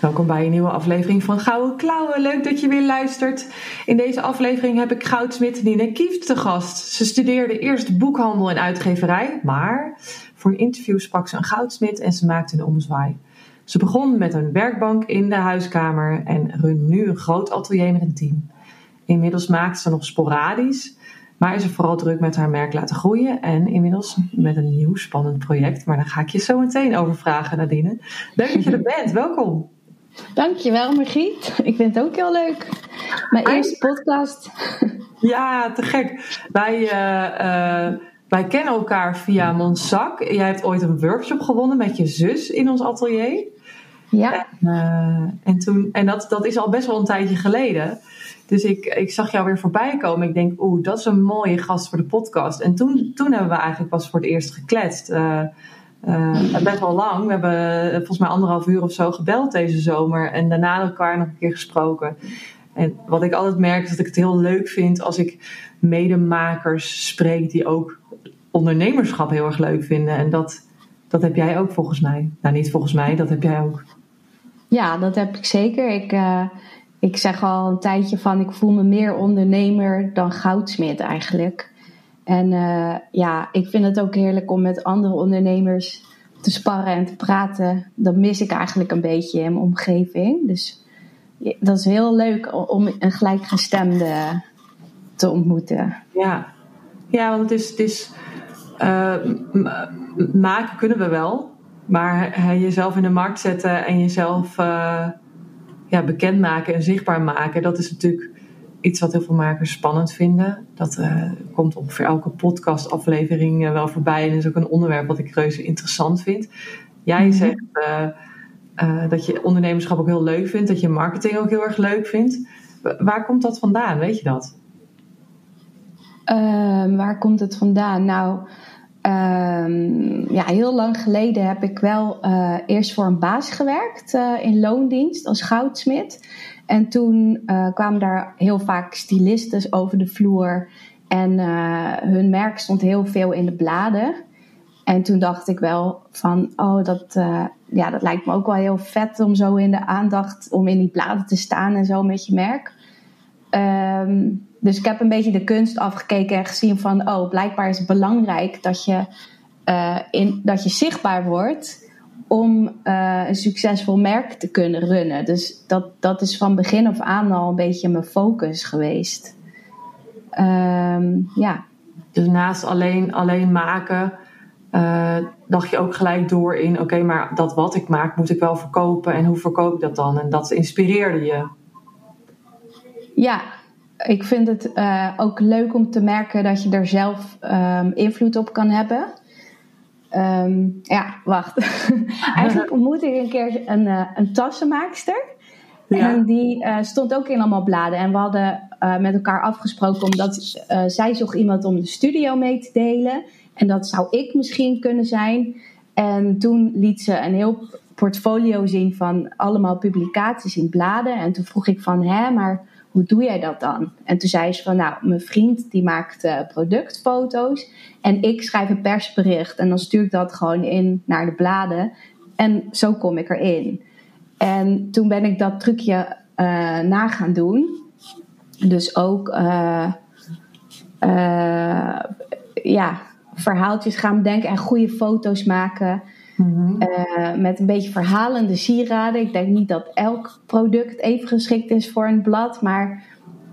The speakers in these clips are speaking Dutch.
Welkom bij een nieuwe aflevering van Gouden Klauwen. Leuk dat je weer luistert. In deze aflevering heb ik goudsmit Nina Kieft te gast. Ze studeerde eerst boekhandel en uitgeverij, maar voor een interview sprak ze een goudsmit en ze maakte een omzwaai. Ze begon met een werkbank in de huiskamer en runt nu een groot atelier met een team. Inmiddels maakt ze nog sporadisch, maar is er vooral druk met haar merk laten groeien en inmiddels met een nieuw spannend project. Maar daar ga ik je zo meteen over vragen, Nadine. Leuk dat je er bent, welkom. Dankjewel, Margriet. Ik vind het ook heel leuk. Mijn eerste podcast. Ja, te gek. Wij, uh, uh, wij kennen elkaar via Monsac. Jij hebt ooit een workshop gewonnen met je zus in ons atelier. Ja. En, uh, en, toen, en dat, dat is al best wel een tijdje geleden. Dus ik, ik zag jou weer voorbij komen. Ik denk, oeh, dat is een mooie gast voor de podcast. En toen, toen hebben we eigenlijk pas voor het eerst gekletst. Uh, best wel lang. We hebben volgens mij anderhalf uur of zo gebeld deze zomer. En daarna elkaar nog een keer gesproken. En wat ik altijd merk is dat ik het heel leuk vind als ik medemakers spreek die ook ondernemerschap heel erg leuk vinden. En dat, dat heb jij ook volgens mij. Nou, niet volgens mij, dat heb jij ook. Ja, dat heb ik zeker. Ik, uh, ik zeg al een tijdje van ik voel me meer ondernemer dan goudsmid eigenlijk. En uh, ja, ik vind het ook heerlijk om met andere ondernemers te sparren en te praten. Dat mis ik eigenlijk een beetje in mijn omgeving. Dus dat is heel leuk om een gelijkgestemde te ontmoeten. Ja, ja want het is, het is uh, maken kunnen we wel, maar jezelf in de markt zetten en jezelf uh, ja, bekendmaken en zichtbaar maken, dat is natuurlijk iets wat heel veel makers spannend vinden. Dat uh, komt ongeveer elke podcastaflevering wel voorbij en is ook een onderwerp wat ik reuze interessant vind. Jij mm-hmm. zegt dat je ondernemerschap ook heel leuk vindt, dat je marketing ook heel erg leuk vindt. Waar komt dat vandaan? Weet je dat? Uh, waar komt het vandaan? Nou, uh, ja, heel lang geleden heb ik wel uh, eerst voor een baas gewerkt uh, in loondienst als goudsmid. En toen kwamen daar heel vaak stylisten over de vloer. En hun merk stond heel veel in de bladen. En toen dacht ik wel van, oh, dat, ja, dat lijkt me ook wel heel vet om zo in de aandacht, om in die bladen te staan en zo met je merk. Um, dus ik heb een beetje de kunst afgekeken en gezien van, oh, blijkbaar is het belangrijk dat je, in, dat je zichtbaar wordt om uh, een succesvol merk te kunnen runnen. Dus dat, dat is van begin af aan al een beetje mijn focus geweest. Um, ja. Dus naast alleen, alleen maken, uh, dacht je ook gelijk door in: oké, okay, maar dat wat ik maak moet ik wel verkopen. En hoe verkoop ik dat dan? En dat inspireerde je. Ja, ik vind het uh, ook leuk om te merken dat je er zelf um, invloed op kan hebben. Um, ja, wacht. Eigenlijk ontmoette ik een keer een, uh, een tassenmaakster. Ja. En die uh, stond ook in allemaal bladen. En we hadden met elkaar afgesproken omdat zij zocht iemand om de studio mee te delen. En dat zou ik misschien kunnen zijn. En toen liet ze een heel portfolio zien van allemaal publicaties in bladen. En toen vroeg ik van, hè, maar hoe doe jij dat dan? En toen zei ze van, nou, mijn vriend die maakt uh, productfoto's en ik schrijf een persbericht en dan stuur ik dat gewoon in naar de bladen en zo kom ik erin. En toen ben ik dat trucje uh, na gaan doen. Dus ook, uh, ja, verhaaltjes gaan bedenken en goede foto's maken. Mm-hmm. Uh, met een beetje verhalende sieraden. Ik denk niet dat elk product even geschikt is voor een blad. Maar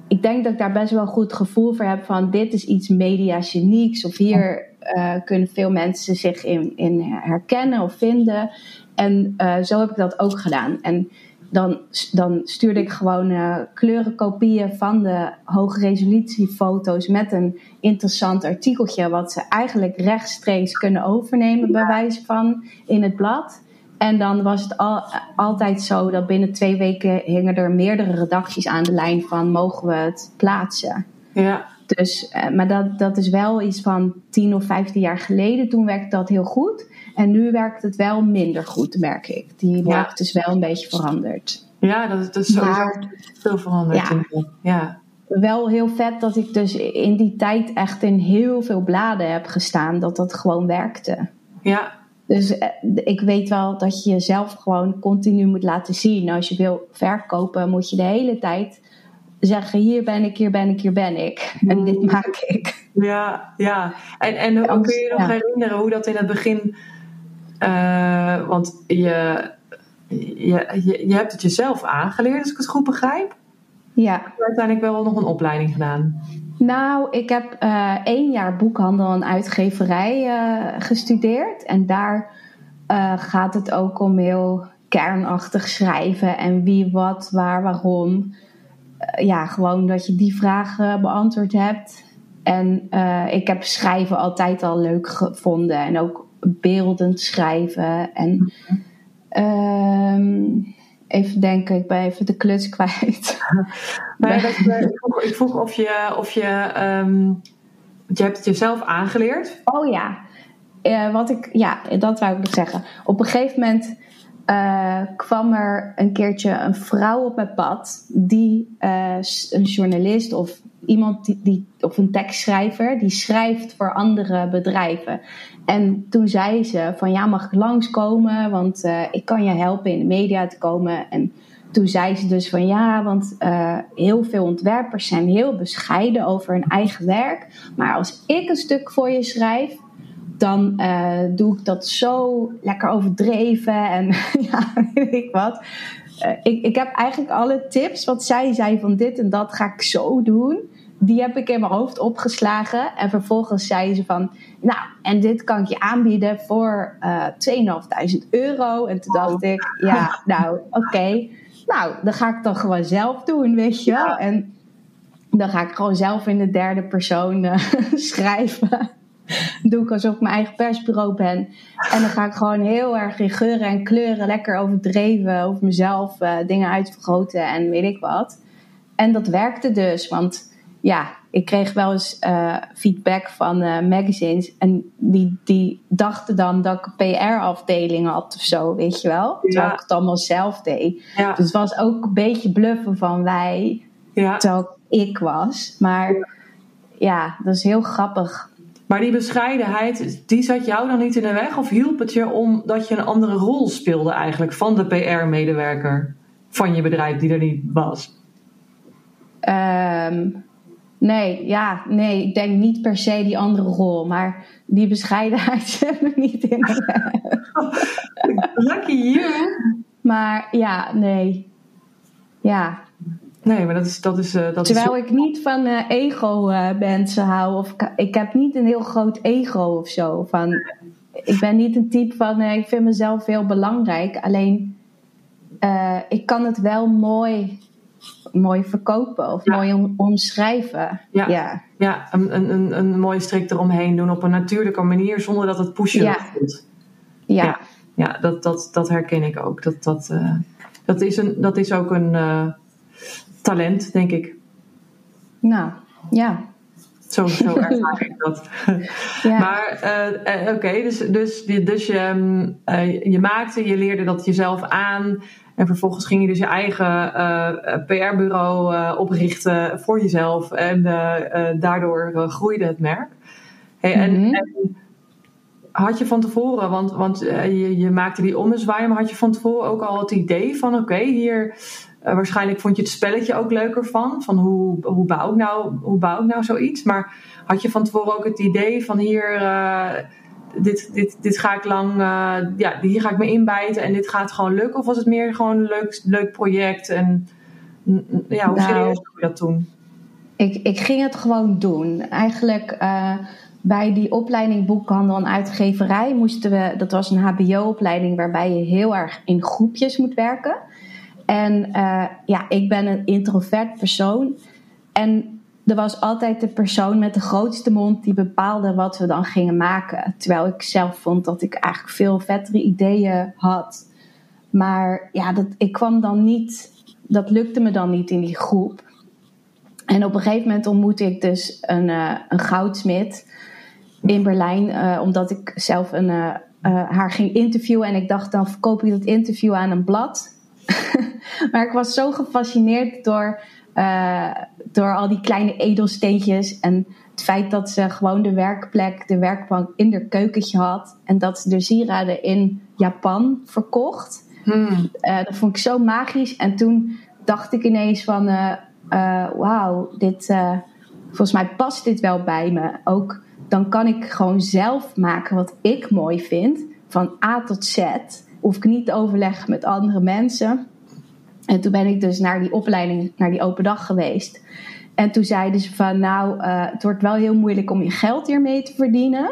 ik denk dat ik daar best wel goed gevoel voor heb van dit is iets mediagenieks. Of hier uh, kunnen veel mensen zich in, in herkennen of vinden. En uh, zo heb ik dat ook gedaan. En dan, dan stuurde ik gewoon uh, kleurenkopieën van de hoge resolutie foto's met een interessant artikeltje, wat ze eigenlijk rechtstreeks kunnen overnemen, bij wijze van in het blad. En dan was het al, altijd zo dat binnen twee weken hingen er meerdere redacties aan de lijn van mogen we het plaatsen. Ja. Dus, eh, maar dat, dat is wel iets van 10 of 15 jaar geleden. Toen werkte dat heel goed. En nu werkt het wel minder goed, merk ik. Die markt is wel een beetje veranderd. Ja, dat, dat is sowieso Maar- veel veranderd. Ja. Ja. Wel heel vet dat ik dus in die tijd echt in heel veel bladen heb gestaan. Dat dat gewoon werkte. Ja. Dus eh, ik weet wel dat je jezelf gewoon continu moet laten zien. Als je wil verkopen, moet je de hele tijd zeggen: hier ben ik, hier ben ik, hier ben ik. En dit maak ik. Ja, ja. En, en hoe kun je je nog ja. herinneren hoe dat in het begin... eh, want je, je, je, je hebt het jezelf aangeleerd, als ik het goed begrijp. Ja. Je hebt uiteindelijk wel nog een opleiding gedaan. Nou, ik heb eh, één jaar boekhandel en uitgeverij eh, gestudeerd. En daar gaat het ook om heel kernachtig schrijven. En wie, wat, waar, waarom. Ja, gewoon dat je die vragen beantwoord hebt. En ik heb schrijven altijd al leuk gevonden. En ook beeldend schrijven. En ehm, even denken, ik ben even de kluts kwijt. Maar dat, eh, ik, vroeg, ik vroeg of je... Of je, ehm, je hebt het jezelf aangeleerd. Oh ja, Eh, wat ik, ja, dat wou ik nog zeggen. Op een gegeven moment eh, kwam er een keertje een vrouw op mijn pad, die een journalist of iemand die, die, of een tekstschrijver, die schrijft voor andere bedrijven. En toen zei ze van ja, mag ik langskomen, want eh, ik kan je helpen in de media te komen. En toen zei ze dus van ja, want eh, heel veel ontwerpers zijn heel bescheiden over hun eigen werk. Maar als ik een stuk voor je schrijf, dan eh, doe ik dat zo lekker overdreven en ja, weet ik wat. Ik, ik heb eigenlijk alle tips wat zij zei van dit en dat ga ik zo doen. Die heb ik in mijn hoofd opgeslagen. En vervolgens zei ze van, nou, en dit kan ik je aanbieden voor eh 2.500 euro. En toen dacht ik, ja, nou, oké. Nou, dan ga ik het dan gewoon zelf doen, weet je wel. En dan ga ik gewoon zelf in de derde persoon eh, schrijven. Doe ik alsof ik mijn eigen persbureau ben. En dan ga ik gewoon heel erg in geuren en kleuren lekker overdreven over mezelf eh, dingen uitvergroten en weet ik wat. En dat werkte dus, want ja, ik kreeg wel eens eh, feedback van eh, magazines. En die, die dachten dan dat ik een PR-afdeling had of zo, weet je wel. Terwijl Ja. ik het allemaal zelf deed. Ja. Dus het was ook een beetje bluffen van wij, ja. terwijl ik was. Maar ja, dat is heel grappig. Maar die bescheidenheid, die zat jou dan niet in de weg? Of hielp het je omdat je een andere rol speelde eigenlijk van de PR-medewerker van je bedrijf die er niet was? Ehm, nee, ja, nee, ik denk niet per se die andere rol, maar die bescheidenheid zit me niet in. de weg. Lucky you! Maar ja, nee. Ja, Nee, maar dat is... Dat is, eh, dat terwijl is ik niet van eh, ego-mensen hou, of ik, ik heb niet een heel groot ego of zo. Van, ik ben niet een type van, eh, ik vind mezelf heel belangrijk, alleen eh, ik kan het wel mooi, mooi verkopen of Ja. mooi om- omschrijven. Ja. ja. ja, een, een, een, mooie strik eromheen doen op een natuurlijke manier zonder dat het pushen Ja. voelt. ja. Ja. Ja, dat, dat, dat herken ik ook. Dat, dat, eh, dat, is, een, dat is ook een eh, talent, denk ik. Nou, ja. Zo, zo ervaar ik dat. Ja. Maar eh, oké, dus, dus, dus je, mm, eh, je maakte, je leerde dat jezelf aan. En vervolgens ging je dus je eigen eh, PR-bureau eh, oprichten voor jezelf. En eh, eh, daardoor eh, groeide het merk. Hey, en, Mhm. en had je van tevoren, want, want eh, je, je maakte die ommezwaai, maar had je van tevoren ook al het idee van: oké, hier. eh, waarschijnlijk vond je het spelletje ook leuker van. Van hoe, hoe, bouw ik nou, hoe bouw ik nou zoiets? Maar had je van tevoren ook het idee van hier. Dit, dit, dit ga ik lang. eh, ja, hier ga ik me inbijten en dit gaat gewoon lukken? Of was het meer gewoon een leuk, leuk project? En ja, hoe Nou, serieus doe je dat toen? Ik, ik ging het gewoon doen. Eigenlijk eh, bij die opleiding boekhandel en uitgeverij moesten we, dat was een HBO-opleiding waarbij je heel erg in groepjes moet werken. En eh, ja, ik ben een introvert persoon. En er was altijd de persoon met de grootste mond die bepaalde wat we dan gingen maken. Terwijl ik zelf vond dat ik eigenlijk veel vettere ideeën had. Maar ja, dat, ik kwam dan niet, dat lukte me dan niet in die groep. En op een gegeven moment ontmoette ik dus een, uh, een goudsmid in Berlijn, uh, omdat ik zelf een, uh, haar ging interviewen. En ik dacht, dan verkoop ik dat interview aan een blad. maar ik was zo gefascineerd door, door al die kleine edelsteentjes. En het feit dat ze gewoon de werkplek, de werkbank in haar keukentje had. En dat ze de sieraden in Japan verkocht. Hmm. dat vond ik zo magisch. En toen dacht ik ineens van uh, wauw, dit, volgens mij past dit wel bij me. Ook dan kan ik gewoon zelf maken wat ik mooi vind, van A tot Z. Hoef ik niet te overleggen met andere mensen. En toen ben ik dus naar die opleiding, naar die open dag geweest. En toen zeiden ze van, nou, uh, het wordt wel heel moeilijk om je geld hiermee te verdienen.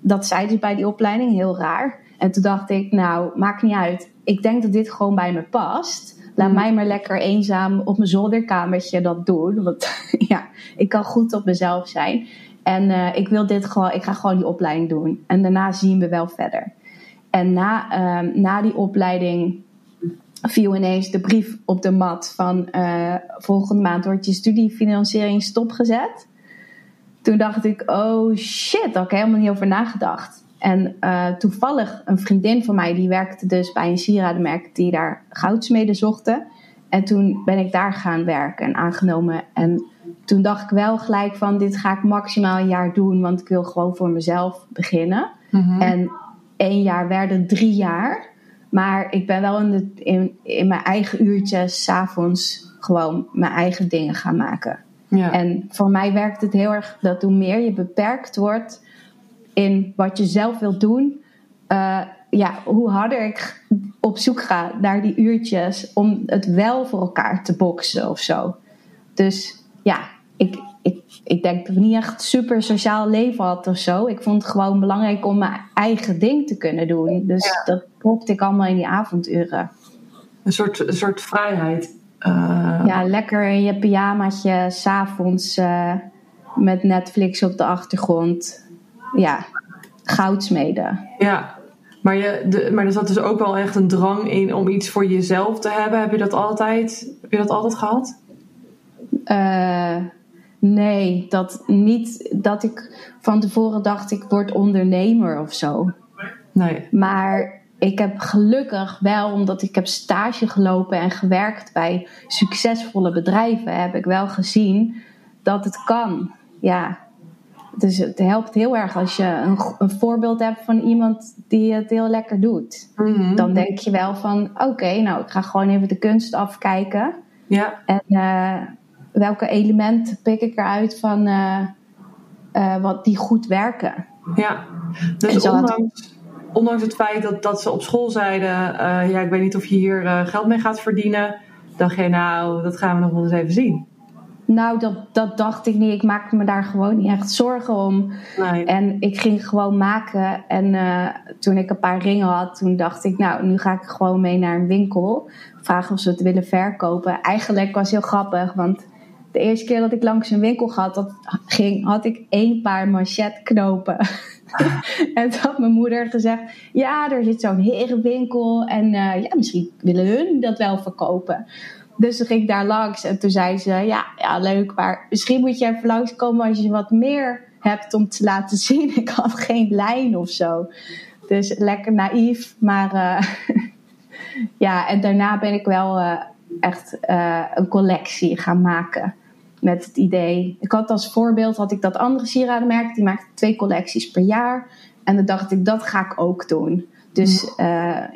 Dat zeiden ze bij die opleiding, heel raar. En toen dacht ik, nou, maakt niet uit. Ik denk dat dit gewoon bij me past. Laat mm. mij maar lekker eenzaam op mijn zolderkamertje dat doen. Want ja, ik kan goed op mezelf zijn. En uh, ik wil dit gewoon, ik ga gewoon die opleiding doen. En daarna zien we wel verder. En na, uh, na die opleiding viel ineens de brief op de mat van uh, volgende maand wordt je studiefinanciering stopgezet. Toen dacht ik, oh shit, daar had ik helemaal niet over nagedacht. En uh, toevallig een vriendin van mij, die werkte dus bij een sieradenmerk die daar goudsmeden zochten. En toen ben ik daar gaan werken en aangenomen. En toen dacht ik wel gelijk van, dit ga ik maximaal een jaar doen, want ik wil gewoon voor mezelf beginnen. Mm En één jaar werden drie jaar. Maar ik ben wel in, de, in, in mijn eigen uurtjes, s'avonds, gewoon mijn eigen dingen gaan maken. Ja. En voor mij werkt het heel erg dat hoe meer je beperkt wordt, in wat je zelf wilt doen, uh, ja, hoe harder ik op zoek ga naar die uurtjes om het wel voor elkaar te boksen of zo. Dus ja, ik, ik, ik denk dat ik niet echt super sociaal leven had of zo. Ik vond het gewoon belangrijk om mijn eigen ding te kunnen doen. Dus dat propte ik allemaal in die avonduren. Een soort, een soort vrijheid. Uh... Ja, lekker in je pyjamaatje, s'avonds uh, met Netflix op de achtergrond ja, goudsmeden. Ja, maar, je, de, maar er zat dus ook wel echt een drang in om iets voor jezelf te hebben. Heb je dat altijd, heb je dat altijd gehad? Uh, nee, dat niet dat ik van tevoren dacht ik word ondernemer of zo. Nee. Maar ik heb gelukkig wel, omdat ik heb stage gelopen en gewerkt bij succesvolle bedrijven, heb ik wel gezien dat het kan. Ja, dus het helpt heel erg als je een, een voorbeeld hebt van iemand die het heel lekker doet. Mhm. Dan denk je wel van, oké, nou, ik ga gewoon even de kunst afkijken. Ja. En uh, welke elementen pik ik eruit van uh, uh, wat die goed werken. Ja, dus ondanks, ondanks het feit dat, dat ze op school zeiden, ja, ik weet niet of je hier geld mee gaat verdienen, dacht je, nou, dat gaan we nog wel eens even zien. Nou, dat, dat dacht ik niet. Ik maakte me daar gewoon niet echt zorgen om. Nee. En ik ging gewoon maken. En uh, toen ik een paar ringen had, toen dacht ik, nou, nu ga ik gewoon mee naar een winkel. Vragen of ze het willen verkopen. Eigenlijk was heel grappig, want de eerste keer dat ik langs een winkel gaat, dat ging, had ik één paar machetknopen. en toen had mijn moeder gezegd: Ja, er zit zo'n herenwinkel. En uh, ja, misschien willen hun dat wel verkopen. Dus toen ging ik daar langs en toen zei ze: Ja, ja, leuk, maar misschien moet je even langskomen als je wat meer hebt om te laten zien. Ik had geen lijn of zo. Dus lekker naïef, maar uh, ja, en daarna ben ik wel uh, echt uh, een collectie gaan maken. Met het idee, ik had als voorbeeld had ik dat andere sieradenmerk, die maakte twee collecties per jaar. En dan dacht ik, dat ga ik ook doen. Dus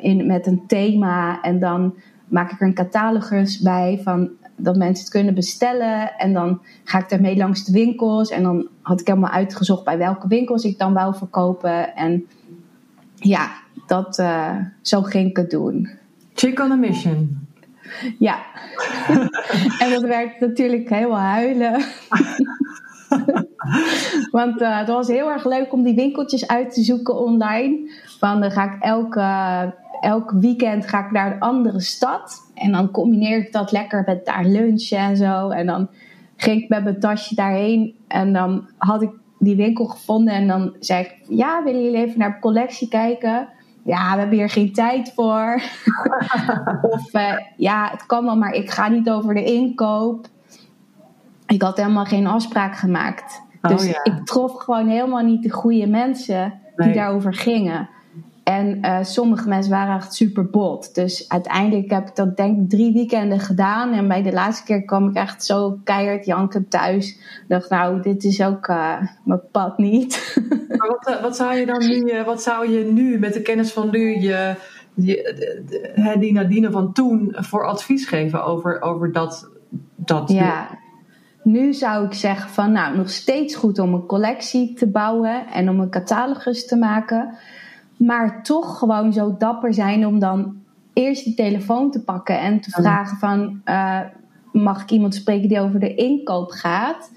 in, met een thema en dan maak ik er een catalogus bij van dat mensen het kunnen bestellen. En dan ga ik daarmee langs de winkels. En dan had ik helemaal uitgezocht bij welke winkels ik dan wou verkopen. En ja, dat, uh, zo ging ik het doen. Chick on a mission. Ja. en dat werd natuurlijk helemaal huilen. Want uh, het was heel erg leuk om die winkeltjes uit te zoeken online. Van dan ga ik elke elk weekend ga ik naar een andere stad. En dan combineer ik dat lekker met daar lunchen en zo. En dan ging ik met mijn tasje daarheen en dan had ik die winkel gevonden en dan zei ik, ja, willen jullie even naar de collectie kijken? Ja, we hebben hier geen tijd voor. of uh, ja, het kan wel, maar ik ga niet over de inkoop. Ik had helemaal geen afspraak gemaakt. Oh, dus ja. ik trof gewoon helemaal niet de goede mensen die daarover gingen. En uh, sommige mensen waren echt super bot. Dus uiteindelijk heb ik dat denk ik drie weekenden gedaan. En bij de laatste keer kwam ik echt zo keihard janken thuis. Ik dacht, nou, dit is ook uh, mijn pad niet. Maar wat, eh, wat, zou je dan nu, wat zou je nu met de kennis van nu je, je die Nadine van toen voor advies geven over, over dat, dat ja. Nu zou ik zeggen van nou, nog steeds goed om een collectie te bouwen en om een catalogus te maken. Maar toch gewoon zo dapper zijn om dan eerst de telefoon te pakken en te vragen van uh, mag ik iemand spreken die over de inkoop gaat?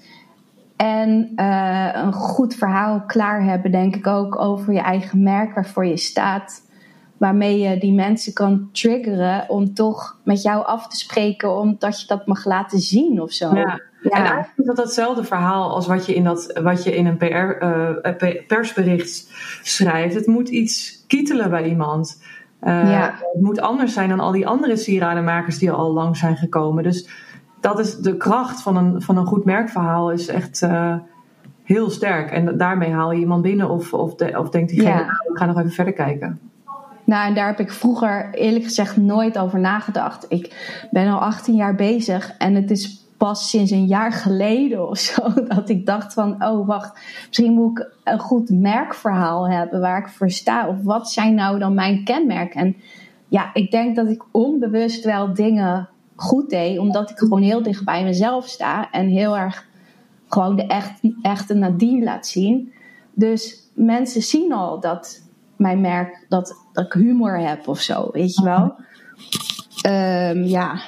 En uh, een goed verhaal klaar hebben, denk ik ook, over je eigen merk waarvoor je staat. Waarmee je die mensen kan triggeren om toch met jou af te spreken, omdat je dat mag laten zien of zo. Ja. Ja. En eigenlijk is dat hetzelfde verhaal als wat je in, dat, wat je in een PR, uh, persbericht schrijft. Het moet iets kietelen bij iemand. Uh, ja. Het moet anders zijn dan al die andere sieradenmakers die al lang zijn gekomen. Dus dat is de kracht van een, van een goed merkverhaal is echt uh, heel sterk. En daarmee haal je iemand binnen of, of, de, of denkt diegene, ja. nou, ik ga nog even verder kijken. Nou, en daar heb ik vroeger eerlijk gezegd nooit over nagedacht. Ik ben al 18 jaar bezig en het is pas sinds een jaar geleden of zo dat ik dacht van, oh wacht, misschien moet ik een goed merkverhaal hebben waar ik voor sta. Of wat zijn nou dan mijn kenmerken? En ja, ik denk dat ik onbewust wel dingen goed deed, omdat ik gewoon heel dicht bij mezelf sta en heel erg gewoon de echt, echte Nadine laat zien. Dus mensen zien al dat mijn merk, dat, dat ik humor heb of zo, weet je wel. Um, ja,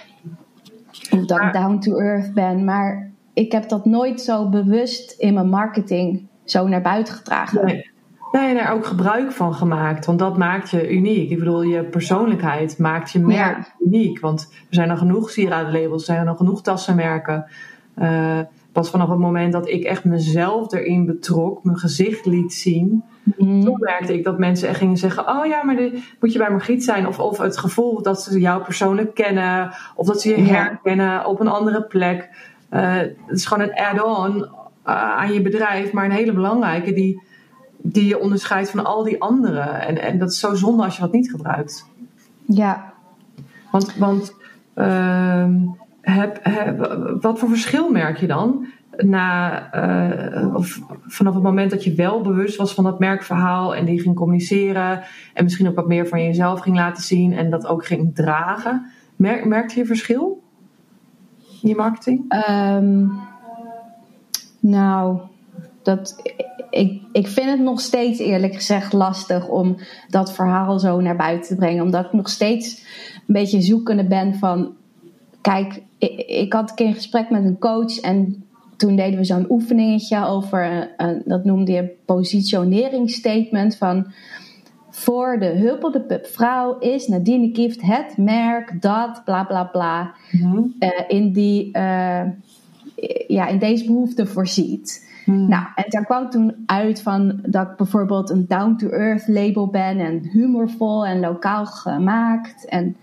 of dat ik down to earth ben. Maar ik heb dat nooit zo bewust in mijn marketing zo naar buiten gedragen. Nee. Nee, daar ook gebruik van gemaakt. Want dat maakt je uniek. Ik bedoel, je persoonlijkheid maakt je merk uniek. Want er zijn er genoeg sieradenlabels, er zijn er nog genoeg tassenmerken. Uh, pas vanaf het moment dat ik echt mezelf erin betrok, mijn gezicht liet zien, mm. toen merkte ik dat mensen echt gingen zeggen: Oh ja, maar moet je bij Margriet zijn? Of, of het gevoel dat ze jou persoonlijk kennen, of dat ze je herkennen op een andere plek. Uh, het is gewoon een add-on uh, aan je bedrijf, maar een hele belangrijke die, die je onderscheidt van al die anderen. En, en dat is zo zonde als je dat niet gebruikt. Ja. Want. want uh, heb, heb, wat voor verschil merk je dan? Na, uh, of vanaf het moment dat je wel bewust was van dat merkverhaal en die ging communiceren en misschien ook wat meer van jezelf ging laten zien en dat ook ging dragen, merk, merkte je verschil in je marketing? Um, nou, dat, ik, ik vind het nog steeds eerlijk gezegd lastig om dat verhaal zo naar buiten te brengen, omdat ik nog steeds een beetje zoekende ben van kijk, ik, ik, had een keer een gesprek met een coach en toen deden we zo'n oefeningetje over, een, dat noemde je positioneringsstatement van voor de Huppel de Pup vrouw is Nadine Kieft het merk dat bla bla bla mhm. eh, in, die, uh, ja, in deze behoefte voorziet. Mhm. Nou, en daar kwam toen uit van dat ik bijvoorbeeld een down-to-earth label ben en humorvol en lokaal gemaakt en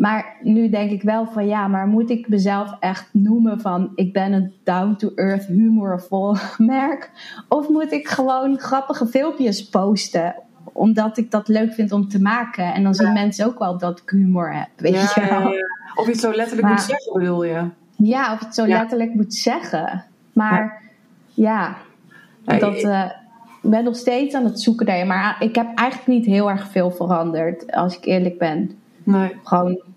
maar nu denk ik wel van ja, maar moet ik mezelf echt noemen van ik ben een down-to-earth humorvol merk? Of moet ik gewoon grappige filmpjes posten? Omdat ik dat leuk vind om te maken. En dan zien mensen ook wel dat ik humor heb. Weet je wel? Of je het zo letterlijk moet zeggen, bedoel je? Ja, of je het zo letterlijk moet zeggen. Maar ja, dat, uh, ik ben nog steeds aan het zoeken daar. Maar ik heb eigenlijk niet heel erg veel veranderd, als ik eerlijk ben. Nee. Gewoon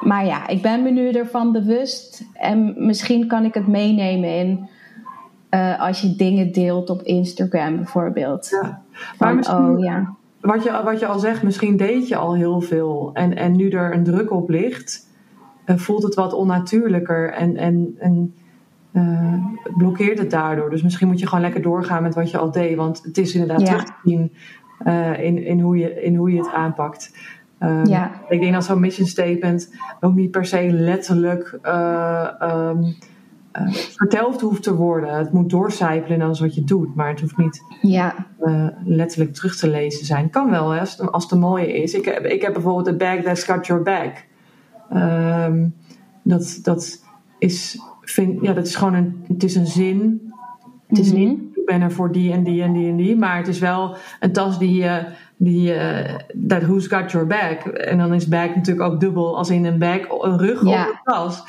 maar ja, ik ben me nu ervan bewust. En misschien kan ik het meenemen in. Uh, als je dingen deelt op Instagram bijvoorbeeld. Ja. Maar misschien, oh, ja. wat, je, wat je al zegt, misschien deed je al heel veel. En, en nu er een druk op ligt, uh, voelt het wat onnatuurlijker. En, en, en uh, blokkeert het daardoor. Dus misschien moet je gewoon lekker doorgaan met wat je al deed. Want het is inderdaad ja. terug te zien in, in, hoe je, in hoe je het aanpakt. Um, ja. Ik denk dat zo'n mission statement ook niet per se letterlijk uh, um, uh, verteld hoeft te worden. Het moet doorcijpelen is wat je doet. Maar het hoeft niet ja. uh, letterlijk terug te lezen zijn. Kan wel, hè, als, als het een mooie is. Ik heb, ik heb bijvoorbeeld The Bag That's Got Your Back. Um, dat, dat, is, vind, ja, dat is gewoon een, het is een zin. Het is mm -hmm. niet, ik ben er voor die en die en die en die. Maar het is wel een tas die je... die, uh, that who's got your bag. En dan is bag natuurlijk ook dubbel als in een bag, een rug Ja. of een tas.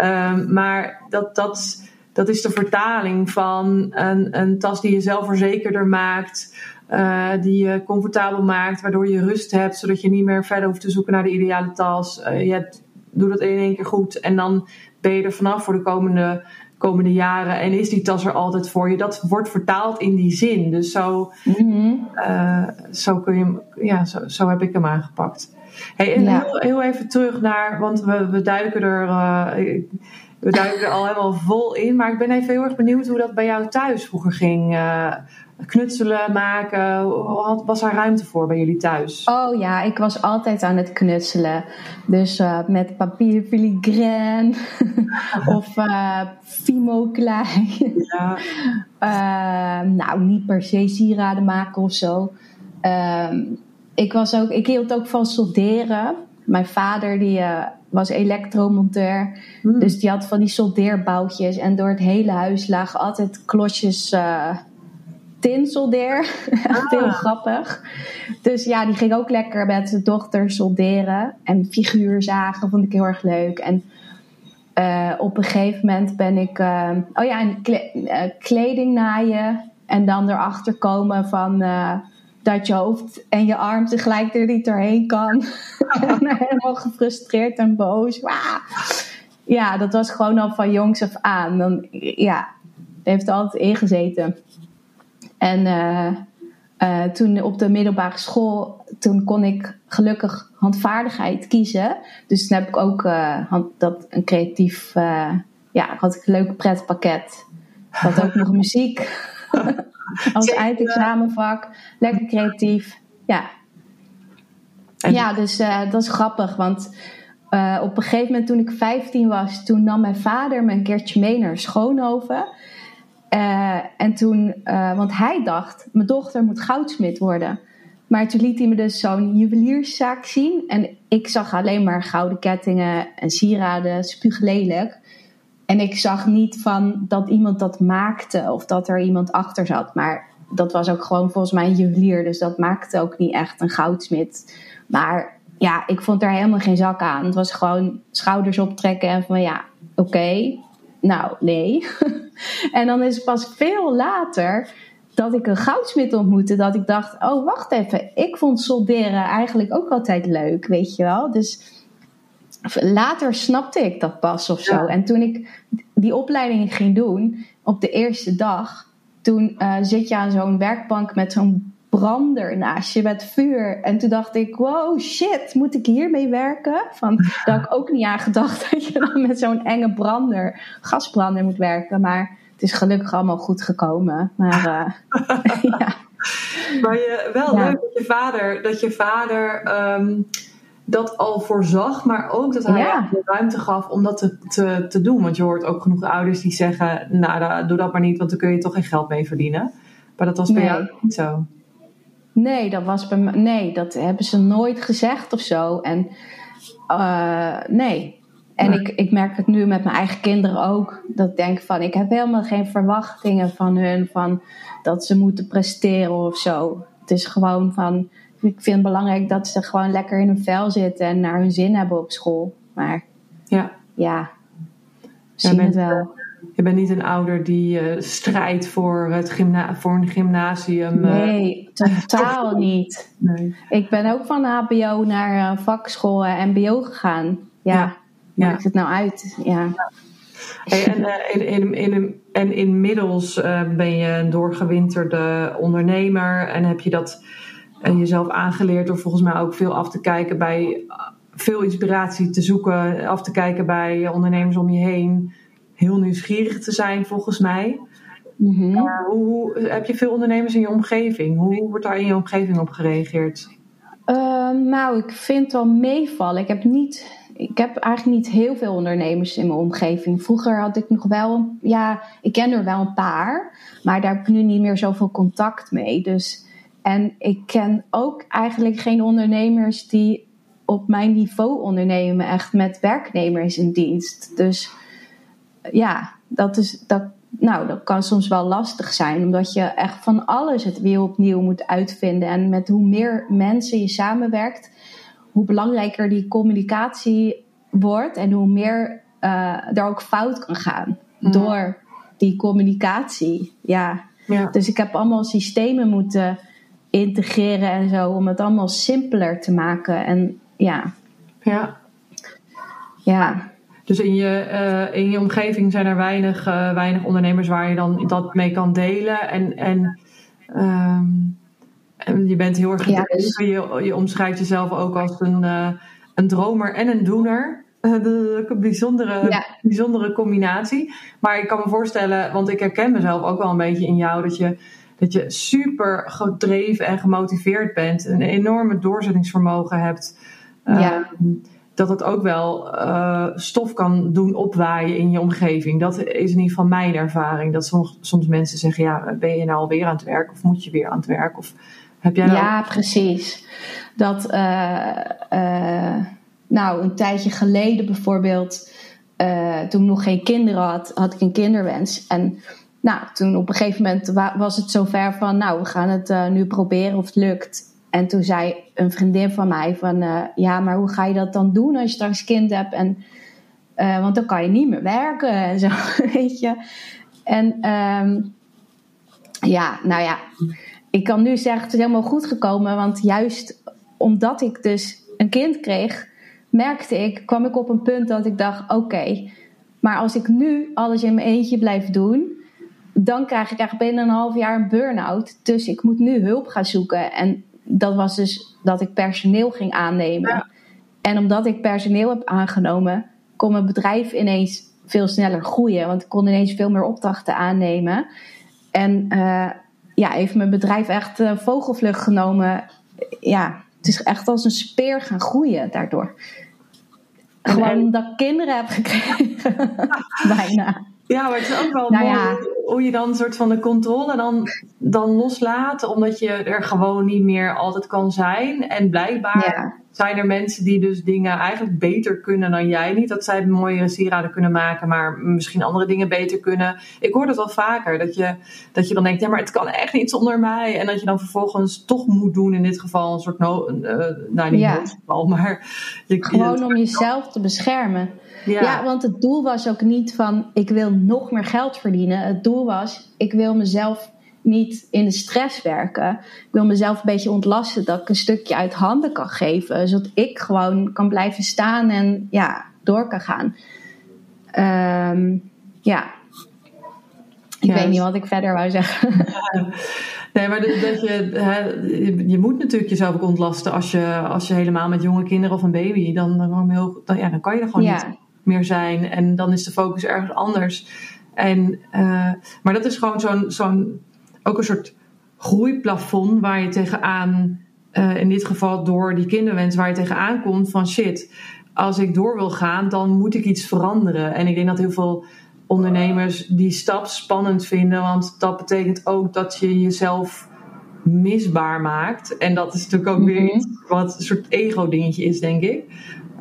Um, maar dat, dat, dat is de vertaling van een, een tas die je zelfverzekerder maakt. Uh, die je comfortabel maakt, waardoor je rust hebt, zodat je niet meer verder hoeft te zoeken naar de ideale tas. Uh, je hebt, doe dat in één keer goed en dan ben je er vanaf voor de komende, komende jaren. En is die tas er altijd voor je? Dat wordt vertaald in die zin. Dus zo, Mhm. uh, zo, kun je, hem- ja, zo, zo heb ik hem aangepakt. Hey, en Ja. heel, heel even terug naar, want we, we duiken er. uh, we duiken er al helemaal vol in, maar ik ben even heel erg benieuwd hoe dat bij jou thuis vroeger ging. Uh, knutselen, maken, was daar ruimte voor bij jullie thuis? Oh ja, ik was altijd aan het knutselen. Dus eh, met papier filigraan of eh fimo klei. Ja, Eh, nou, niet per se sieraden maken of zo. Ehm, ik, was ook, ik hield ook van solderen. Mijn vader die, was elektromonteur. Hmm. Dus die had van die soldeerboutjes. En door het hele huis lagen altijd klosjes tinsoldeer. Echt heel Ah. grappig. Dus ja, die ging ook lekker met zijn dochter solderen. En figuurzagen vond ik heel erg leuk. En eh, op een gegeven moment ben ik... eh, oh ja, en kle- eh, kleding naaien. En dan erachter komen van... dat je hoofd en je arm tegelijk er niet doorheen kan. en helemaal gefrustreerd en boos. Wah! Ja, dat was gewoon al van jongs af aan. Dan, ja, heeft er altijd ingezeten. En eh, eh, toen op de middelbare school, toen kon ik gelukkig handvaardigheid kiezen. Dus toen heb ik ook eh, hand, dat een creatief, ja, had ik een leuk pretpakket. Ik had ook nog muziek als eindexamenvak. Lekker creatief. Ja, En- ja dus dat is grappig, want op een gegeven moment toen ik 15 was, toen nam mijn vader me een keertje mee naar Schoonhoven. Eh, en toen, eh, want hij dacht, mijn dochter moet goudsmid worden. Maar toen liet hij me dus zo'n juwelierszaak zien. En ik zag alleen maar gouden kettingen en sieraden, spuuglelijk. En ik zag niet van dat iemand dat maakte of dat er iemand achter zat. Maar dat was ook gewoon volgens mij een juwelier. Dus dat maakte ook niet echt een goudsmid. Maar ja, ik vond daar helemaal geen zak aan. Het was gewoon schouders optrekken en van ja, oké, nou nee. en dan is het pas veel later dat ik een goudsmid ontmoette. Dat ik dacht, oh wacht even, ik vond solderen eigenlijk ook altijd leuk, weet je wel. Dus later snapte ik dat pas of zo. Ja. En toen ik die opleiding ging doen, op de eerste dag, toen eh, zit je aan zo'n werkbank met zo'n brander naast je met vuur. En toen dacht ik, wow, shit, moet ik hiermee werken? Van, daar had ik ook niet aan gedacht dat je dan met zo'n enge brander, gasbrander moet werken. Maar het is gelukkig allemaal goed gekomen. Maar eh, ja. Maar je, wel Ja. leuk dat je vader, dat, je vader ehm, dat al voorzag, maar ook dat hij Ja. de ruimte gaf om dat te, te, te doen. Want je hoort ook genoeg ouders die zeggen, nou doe dat maar niet, want dan kun je toch geen geld mee verdienen. Maar dat was bij Nee. jou niet zo. Nee, dat was bij me, nee, dat hebben ze nooit gezegd of zo. En eh, nee. En Nee. ik, ik merk het nu met mijn eigen kinderen ook. Dat ik denk van, ik heb helemaal geen verwachtingen van hun. Van dat ze moeten presteren of zo. Het is gewoon van, ik vind het belangrijk dat ze gewoon lekker in hun vel zitten. En naar hun zin hebben op school. Maar Ja. ja, zien bent- het wel. Je bent niet een ouder die eh, strijdt voor, het gymna voor een gymnasium. eh, Nee, totaal niet. nee. Ik ben ook van HBO naar eh, vakschool en MBO gegaan. Ja, Ja. Ja. maakt het nou uit? Ja. Hey, en, in, in, in, en inmiddels ben je een doorgewinterde ondernemer en heb je dat eh, jezelf aangeleerd door volgens mij ook veel af te kijken bij veel inspiratie te zoeken, af te kijken bij ondernemers om je heen. Heel nieuwsgierig te zijn volgens mij. Mhm. Maar hoe, hoe- heb je veel ondernemers in je omgeving? Hoe wordt daar in je omgeving op gereageerd? Eh, nou, ik vind het wel meevallen. Ik heb niet ik heb eigenlijk niet heel veel ondernemers in mijn omgeving. Vroeger had ik nog wel, ja, ik ken er wel een paar, maar daar heb ik nu niet meer zoveel contact mee. Dus, en ik ken ook eigenlijk geen ondernemers die op mijn niveau ondernemen, echt met werknemers in dienst. Dus ja, dat, is, dat, nou, dat kan soms wel lastig zijn, omdat je echt van alles het weer opnieuw moet uitvinden. En met hoe meer mensen je samenwerkt, hoe belangrijker die communicatie wordt en hoe meer uh, er ook fout kan gaan mhm. door die communicatie. Ja. ja. Dus ik heb allemaal systemen moeten integreren en zo om het allemaal simpeler te maken. En ja. Ja. Ja. Dus in je, uh, in je omgeving zijn er weinig, uh, weinig ondernemers waar je dan dat mee kan delen. En, en, um, en je bent heel erg ja, dus... je, je omschrijft jezelf ook als een, uh, een dromer en een doener. Een bijzondere, ja. bijzondere combinatie. Maar ik kan me voorstellen, want ik herken mezelf ook wel een beetje in jou, dat je, dat je super gedreven en gemotiveerd bent. Een enorme doorzettingsvermogen hebt. Ja. Uh, dat het ook wel uh, stof kan doen opwaaien in je omgeving. Dat is in ieder geval mijn ervaring. Dat soms, soms mensen zeggen, ja, ben je nou alweer aan het werk of moet je weer aan het werk? Of heb jij nou... Ja, precies. Dat, uh, uh, nou, een tijdje geleden bijvoorbeeld, toen ik nog geen kinderen had, had ik een kinderwens. En nou, toen op een gegeven moment was het zover van, nou, we gaan het nu proberen of het lukt. En toen zei een vriendin van mij van, uh, ja, maar hoe ga je dat dan doen als je straks kind hebt? En, uh, want dan kan je niet meer werken en zo, weet je. En um, ja, nou ja, ik kan nu zeggen, het is helemaal goed gekomen. Want juist omdat ik dus een kind kreeg, merkte ik, kwam ik op een punt dat ik dacht, oké, maar als ik nu alles in mijn eentje blijf doen, dan krijg ik eigenlijk binnen een half jaar een burn-out. Dus ik moet nu hulp gaan zoeken. En dat was dus dat ik personeel ging aannemen. En omdat ik personeel heb aangenomen, kon mijn bedrijf ineens veel sneller groeien. Want ik kon ineens veel meer opdrachten aannemen. En uh, ja, heeft mijn bedrijf echt uh, vogelvlucht genomen. Ja, het is echt als een speer gaan groeien daardoor. Gewoon omdat ik kinderen heb gekregen. Bijna. Ja, maar het is ook wel nou mooi hoe je dan een soort van de controle dan, dan loslaat. Omdat je er gewoon niet meer altijd kan zijn. En blijkbaar zijn er mensen die dus dingen eigenlijk beter kunnen dan jij. Niet dat zij mooie sieraden kunnen maken, maar misschien andere dingen beter kunnen. Ik hoor dat wel vaker. Dat je, dat je dan denkt, ja, maar het kan echt niet zonder mij. En dat je dan vervolgens toch moet doen in dit geval een soort no, uh, nou niet ja. noodgeval, maar... Je, Gewoon om jezelf te beschermen. Ja. ja, want het doel was ook niet van ik wil nog meer geld verdienen. Het doel was ik wil mezelf niet in de stress werken. Ik wil mezelf een beetje ontlasten dat ik een stukje uit handen kan geven. Zodat ik gewoon kan blijven staan en ja, door kan gaan. Um, ja. Ik weet niet wat ik verder wou zeggen. Nee, maar dat je, hè, je moet natuurlijk jezelf ook ontlasten als je, als je helemaal met jonge kinderen of een baby, dan, dan, heel, dan, ja, dan kan je er gewoon niet meer zijn. En dan is de focus ergens anders. En, uh, maar dat is gewoon zo'n, zo'n ook een soort groeiplafond waar je tegenaan, uh, in dit geval door die kinderwens, waar je tegenaan komt van shit, als ik door wil gaan, dan moet ik iets veranderen. En ik denk dat heel veel ondernemers die stap spannend vinden, want dat betekent ook dat je jezelf misbaar maakt. En dat is natuurlijk ook weer mhm. iets wat een soort ego-dingetje is, denk ik.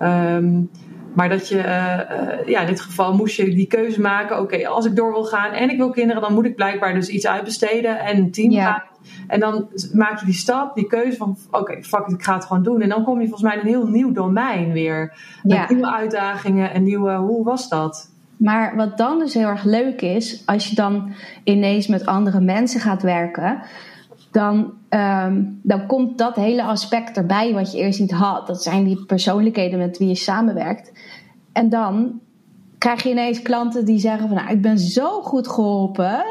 Um, maar dat je, uh, ja, in dit geval moest je die keuze maken. Oké, als ik door wil gaan en ik wil kinderen, dan moet ik blijkbaar dus iets uitbesteden en een team ja. En dan maak je die stap, die keuze van: oké, fuck it, ik ga het gewoon doen. En dan kom je volgens mij in een heel nieuw domein weer. Met nieuwe uitdagingen en nieuwe. Hoe was dat? Maar wat dan dus heel erg leuk is, als je dan ineens met andere mensen gaat werken dan, um, dan komt dat hele aspect erbij wat je eerst niet had. Dat zijn die persoonlijkheden met wie je samenwerkt. En dan krijg je ineens klanten die zeggen van nou, ik ben zo goed geholpen.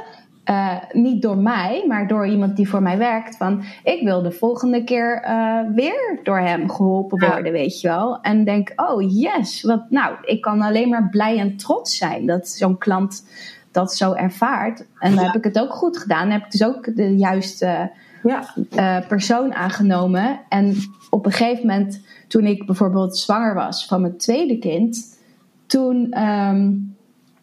Uh, niet door mij, maar door iemand die voor mij werkt. Van ik wil de volgende keer uh, weer door hem geholpen worden, weet je wel. En denk, oh yes, wat nou, ik kan alleen maar blij en trots zijn dat zo'n klant dat zo ervaart. En dan heb ik het ook goed gedaan. Dan heb ik dus ook de juiste ja. uh, persoon aangenomen. En op een gegeven moment, toen ik bijvoorbeeld zwanger was van mijn tweede kind, toen um,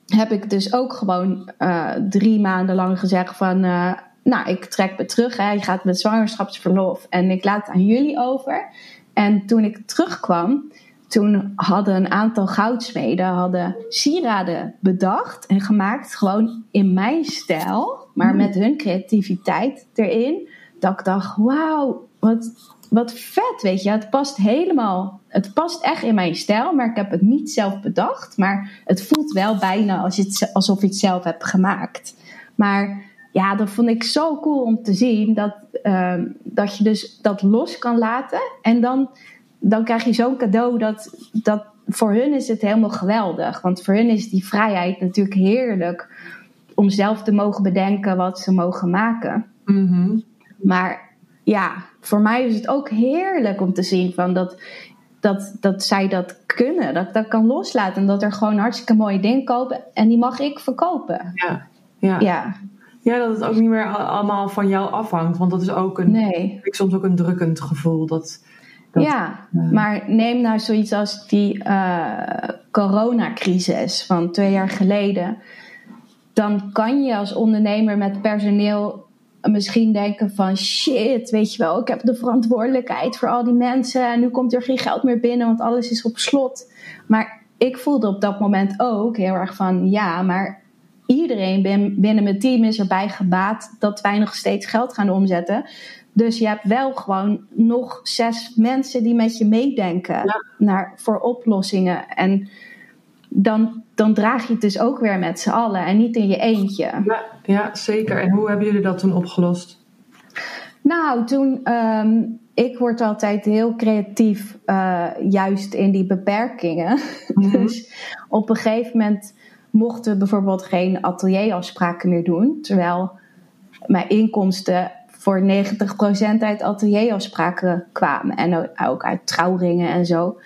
heb ik dus ook gewoon uh, drie maanden lang gezegd van. Uh, nou, ik trek me terug. Hè. Je gaat met zwangerschapsverlof en ik laat het aan jullie over. En toen ik terugkwam, toen hadden een aantal goudsmeden hadden sieraden bedacht en gemaakt. Gewoon in mijn stijl, maar met hun creativiteit erin. Dat ik dacht, wauw, wat, wat vet, weet je. Het past helemaal, het past echt in mijn stijl. Maar ik heb het niet zelf bedacht. Maar het voelt wel bijna als alsof je het zelf hebt gemaakt. Maar ja, dat vond ik zo cool om te zien. Dat, uh, dat je dus dat los kan laten. En dan dan krijg je zo'n cadeau dat, dat voor hun is het helemaal geweldig. Want voor hun is die vrijheid natuurlijk heerlijk om zelf te mogen bedenken wat ze mogen maken. Mhm. Maar ja, voor mij is het ook heerlijk om te zien van dat, dat, dat zij dat kunnen. Dat ik dat kan loslaten. En dat er gewoon hartstikke mooie dingen kopen. En die mag ik verkopen. Ja, ja. ja. Ja, dat het ook niet meer allemaal van jou afhangt. Want dat is ook een, nee. ik soms ook een drukkend gevoel. Dat, ja, maar neem nou zoiets als die uh, coronacrisis van twee jaar geleden. Dan kan je als ondernemer met personeel misschien denken van shit, weet je wel, ik heb de verantwoordelijkheid voor al die mensen en nu komt er geen geld meer binnen, want alles is op slot. Maar ik voelde op dat moment ook heel erg van ja, maar iedereen binnen mijn team is erbij gebaat dat wij nog steeds geld gaan omzetten. Dus je hebt wel gewoon nog zes mensen die met je meedenken naar, voor oplossingen. En dan, dan draag je het dus ook weer met z'n allen en niet in je eentje. Ja, ja zeker. En hoe hebben jullie dat toen opgelost? Nou, toen. Um, ik word altijd heel creatief, uh, juist in die beperkingen. Mm dus op een gegeven moment mochten we bijvoorbeeld geen atelierafspraken meer doen. Terwijl mijn inkomsten voor 90% uit atelierafspraken kwamen. En ook uit trouwringen en zo.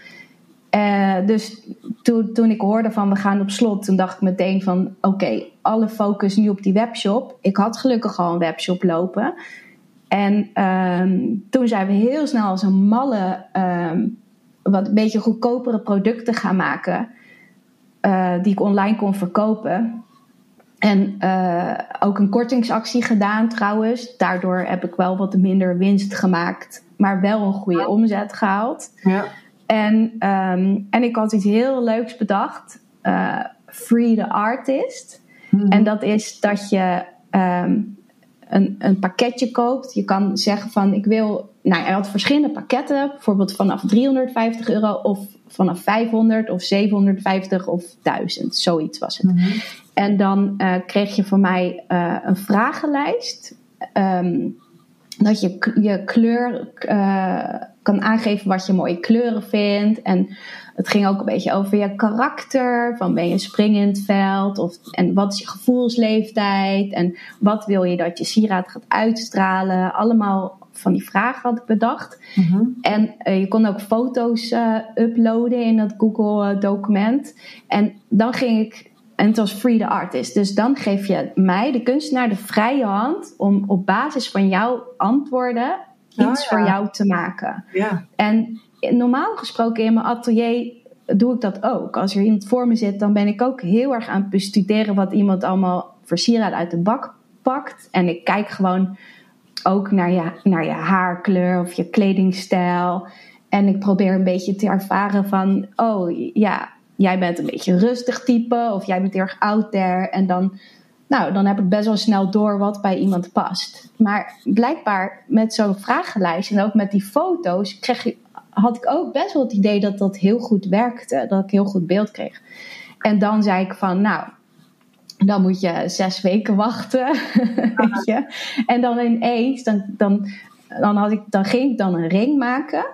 Uh, dus toen, toen ik hoorde van we gaan op slot, toen dacht ik meteen van oké, alle focus nu op die webshop. Ik had gelukkig al een webshop lopen. En um, toen zijn we heel snel als een malle um, wat een beetje goedkopere producten gaan maken. Uh, die ik online kon verkopen. En uh, ook een kortingsactie gedaan trouwens. Daardoor heb ik wel wat minder winst gemaakt, maar wel een goede omzet gehaald. Ja. En, um, en ik had iets heel leuks bedacht: uh, Free the Artist. Mhm. En dat is dat je um, een, een pakketje koopt. Je kan zeggen van ik wil. Nou, hij had verschillende pakketten, bijvoorbeeld vanaf 350 euro of vanaf 500 of 750 of 1000. Zoiets was het. Mhm. En dan uh, kreeg je van mij uh, een vragenlijst. Um, dat je je kleur kan aangeven wat je mooie kleuren vindt. En het ging ook een beetje over je karakter. Van ben je spring in het veld? Of, en wat is je gevoelsleeftijd? En wat wil je dat je sieraad gaat uitstralen? Allemaal van die vragen had ik bedacht. Mm-hmm. En uh, je kon ook foto's uh, uploaden in dat Google document. En dan ging ik en het was free the artist. Dus dan geef je mij, de kunstenaar, de vrije hand om op basis van jouw antwoorden iets Oh, ja. voor jou te maken. Ja. En normaal gesproken in mijn atelier doe ik dat ook. Als er iemand voor me zit, dan ben ik ook heel erg aan het bestuderen wat iemand allemaal voor uit de bak pakt. En ik kijk gewoon ook naar je, naar je haarkleur of je kledingstijl. En ik probeer een beetje te ervaren van, oh ja, jij bent een beetje rustig type of jij bent heel erg out there. En dan, nou, dan heb ik best wel snel door wat bij iemand past. Maar blijkbaar met zo'n vragenlijst en ook met die foto's kreeg ik, had ik ook best wel het idee dat dat heel goed werkte. Dat ik heel goed beeld kreeg. En dan zei ik van, nou, dan moet je zes weken wachten. weet je? En dan ineens, dan, dan, dan, had ik, dan ging ik dan een ring maken.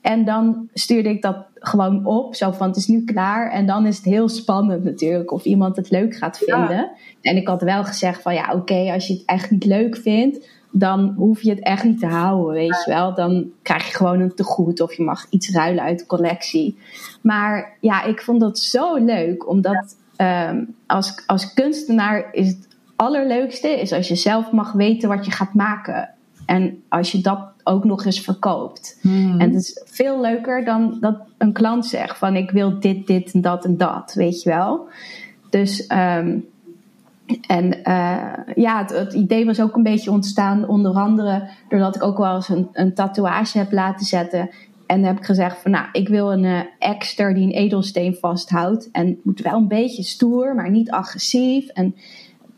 En dan stuurde ik dat gewoon op. Zo van, het is nu klaar. En dan is het heel spannend natuurlijk of iemand het leuk gaat vinden. Ja. En ik had wel gezegd van, ja oké, okay, als je het echt niet leuk vindt... dan hoef je het echt niet te houden, weet je wel. Dan krijg je gewoon een tegoed of je mag iets ruilen uit de collectie. Maar ja, ik vond dat zo leuk, omdat... Um, als, als kunstenaar is het allerleukste is als je zelf mag weten wat je gaat maken. En als je dat ook nog eens verkoopt. En het is veel leuker dan dat een klant zegt van ik wil dit, dit en dat en dat, weet je wel. Dus ehm, en uh, ja, het, het, idee was ook een beetje ontstaan, onder andere doordat ik ook wel eens een, een tatoeage heb laten zetten. En dan heb ik gezegd van nou, ik wil een uh, exter die een edelsteen vasthoudt. En het moet wel een beetje stoer, maar niet agressief. En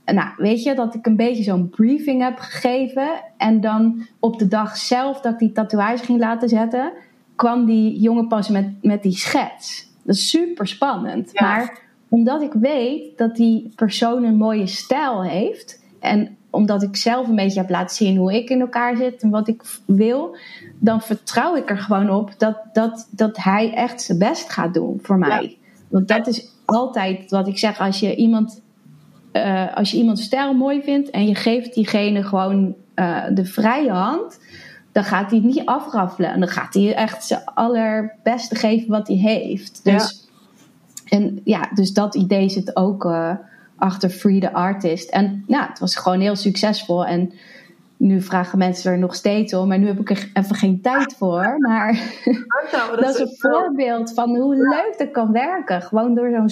nou, weet je, dat ik een beetje zo'n briefing heb gegeven. En dan op de dag zelf dat ik die tatoeage ging laten zetten, kwam die jongen pas met, met die schets. Dat is super spannend. Maar omdat ik weet dat die persoon een mooie stijl heeft. En omdat ik zelf een beetje heb laten zien hoe ik in elkaar zit en wat ik wil. Dan vertrouw ik er gewoon op dat, dat, dat hij echt zijn best gaat doen voor mij. Want dat is altijd wat ik zeg als je iemand. Uh, als je iemand stijl mooi vindt en je geeft diegene gewoon uh, de vrije hand, dan gaat hij het niet afraffelen. En dan gaat hij echt zijn allerbeste geven wat hij heeft. Dus en ja, dus dat idee zit ook uh, achter Free the Artist. En ja, het was gewoon heel succesvol. En nu vragen mensen er nog steeds om. Maar nu heb ik er even geen tijd voor. Maar dat, dat, is een voorbeeld van hoe leuk dat kan werken. Gewoon door zo'n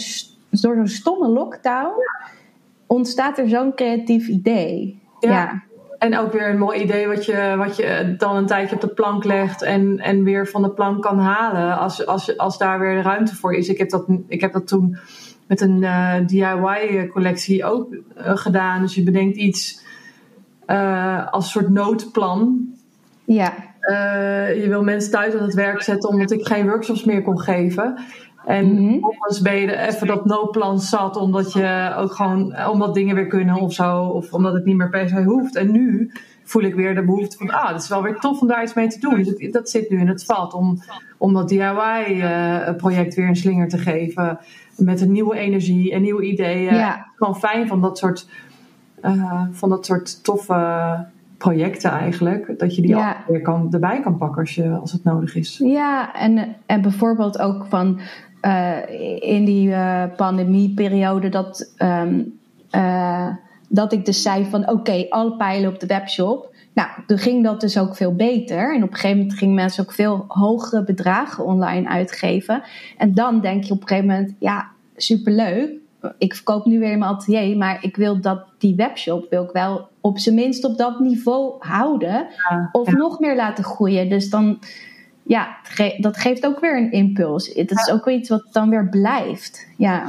door zo'n stomme lockdown ontstaat er zo'n creatief idee. ja. En ook weer een mooi idee wat je, wat je dan een tijdje op de plank legt en, en weer van de plank kan halen als, als, als daar weer ruimte voor is. Ik heb dat, ik heb dat toen met een uh, eh, DIY-collectie ook uh, gedaan. Dus je bedenkt iets uh, als soort noodplan. Ja. je wil mensen thuis aan het werk zetten omdat ik geen workshops meer kon geven. En mm ben je even dat noodplan zat, omdat je ook gewoon, omdat dingen weer kunnen of zo, of omdat het niet meer per se hoeft. En nu voel ik weer de behoefte van, ah, het is wel weer tof om daar iets mee te doen. Dus dat zit nu in het vat om, om dat DIY-project weer een slinger te geven. Met een nieuwe energie en nieuwe ideeën. Ja. Gewoon fijn van dat soort, uh, van dat soort toffe projecten eigenlijk. Dat je die ja. weer kan, erbij kan pakken als, je, als het nodig is. Ja, en, en bijvoorbeeld ook van in die uh, pandemieperiode dat, um, uh, dat ik dus zei van oké, okay, alle pijlen op de webshop. Nou, toen ging dat dus ook veel beter. En op een gegeven moment gingen mensen ook veel hogere bedragen online uitgeven. En dan denk je op een gegeven moment, ja, superleuk. Ik verkoop nu weer in mijn atelier, maar ik wil dat die webshop wil ik wel op zijn minst op dat niveau houden. Ja, of ja. nog meer laten groeien. Dus dan ja, dat geeft ook weer een impuls. Het is ook weer iets wat dan weer blijft. Ja,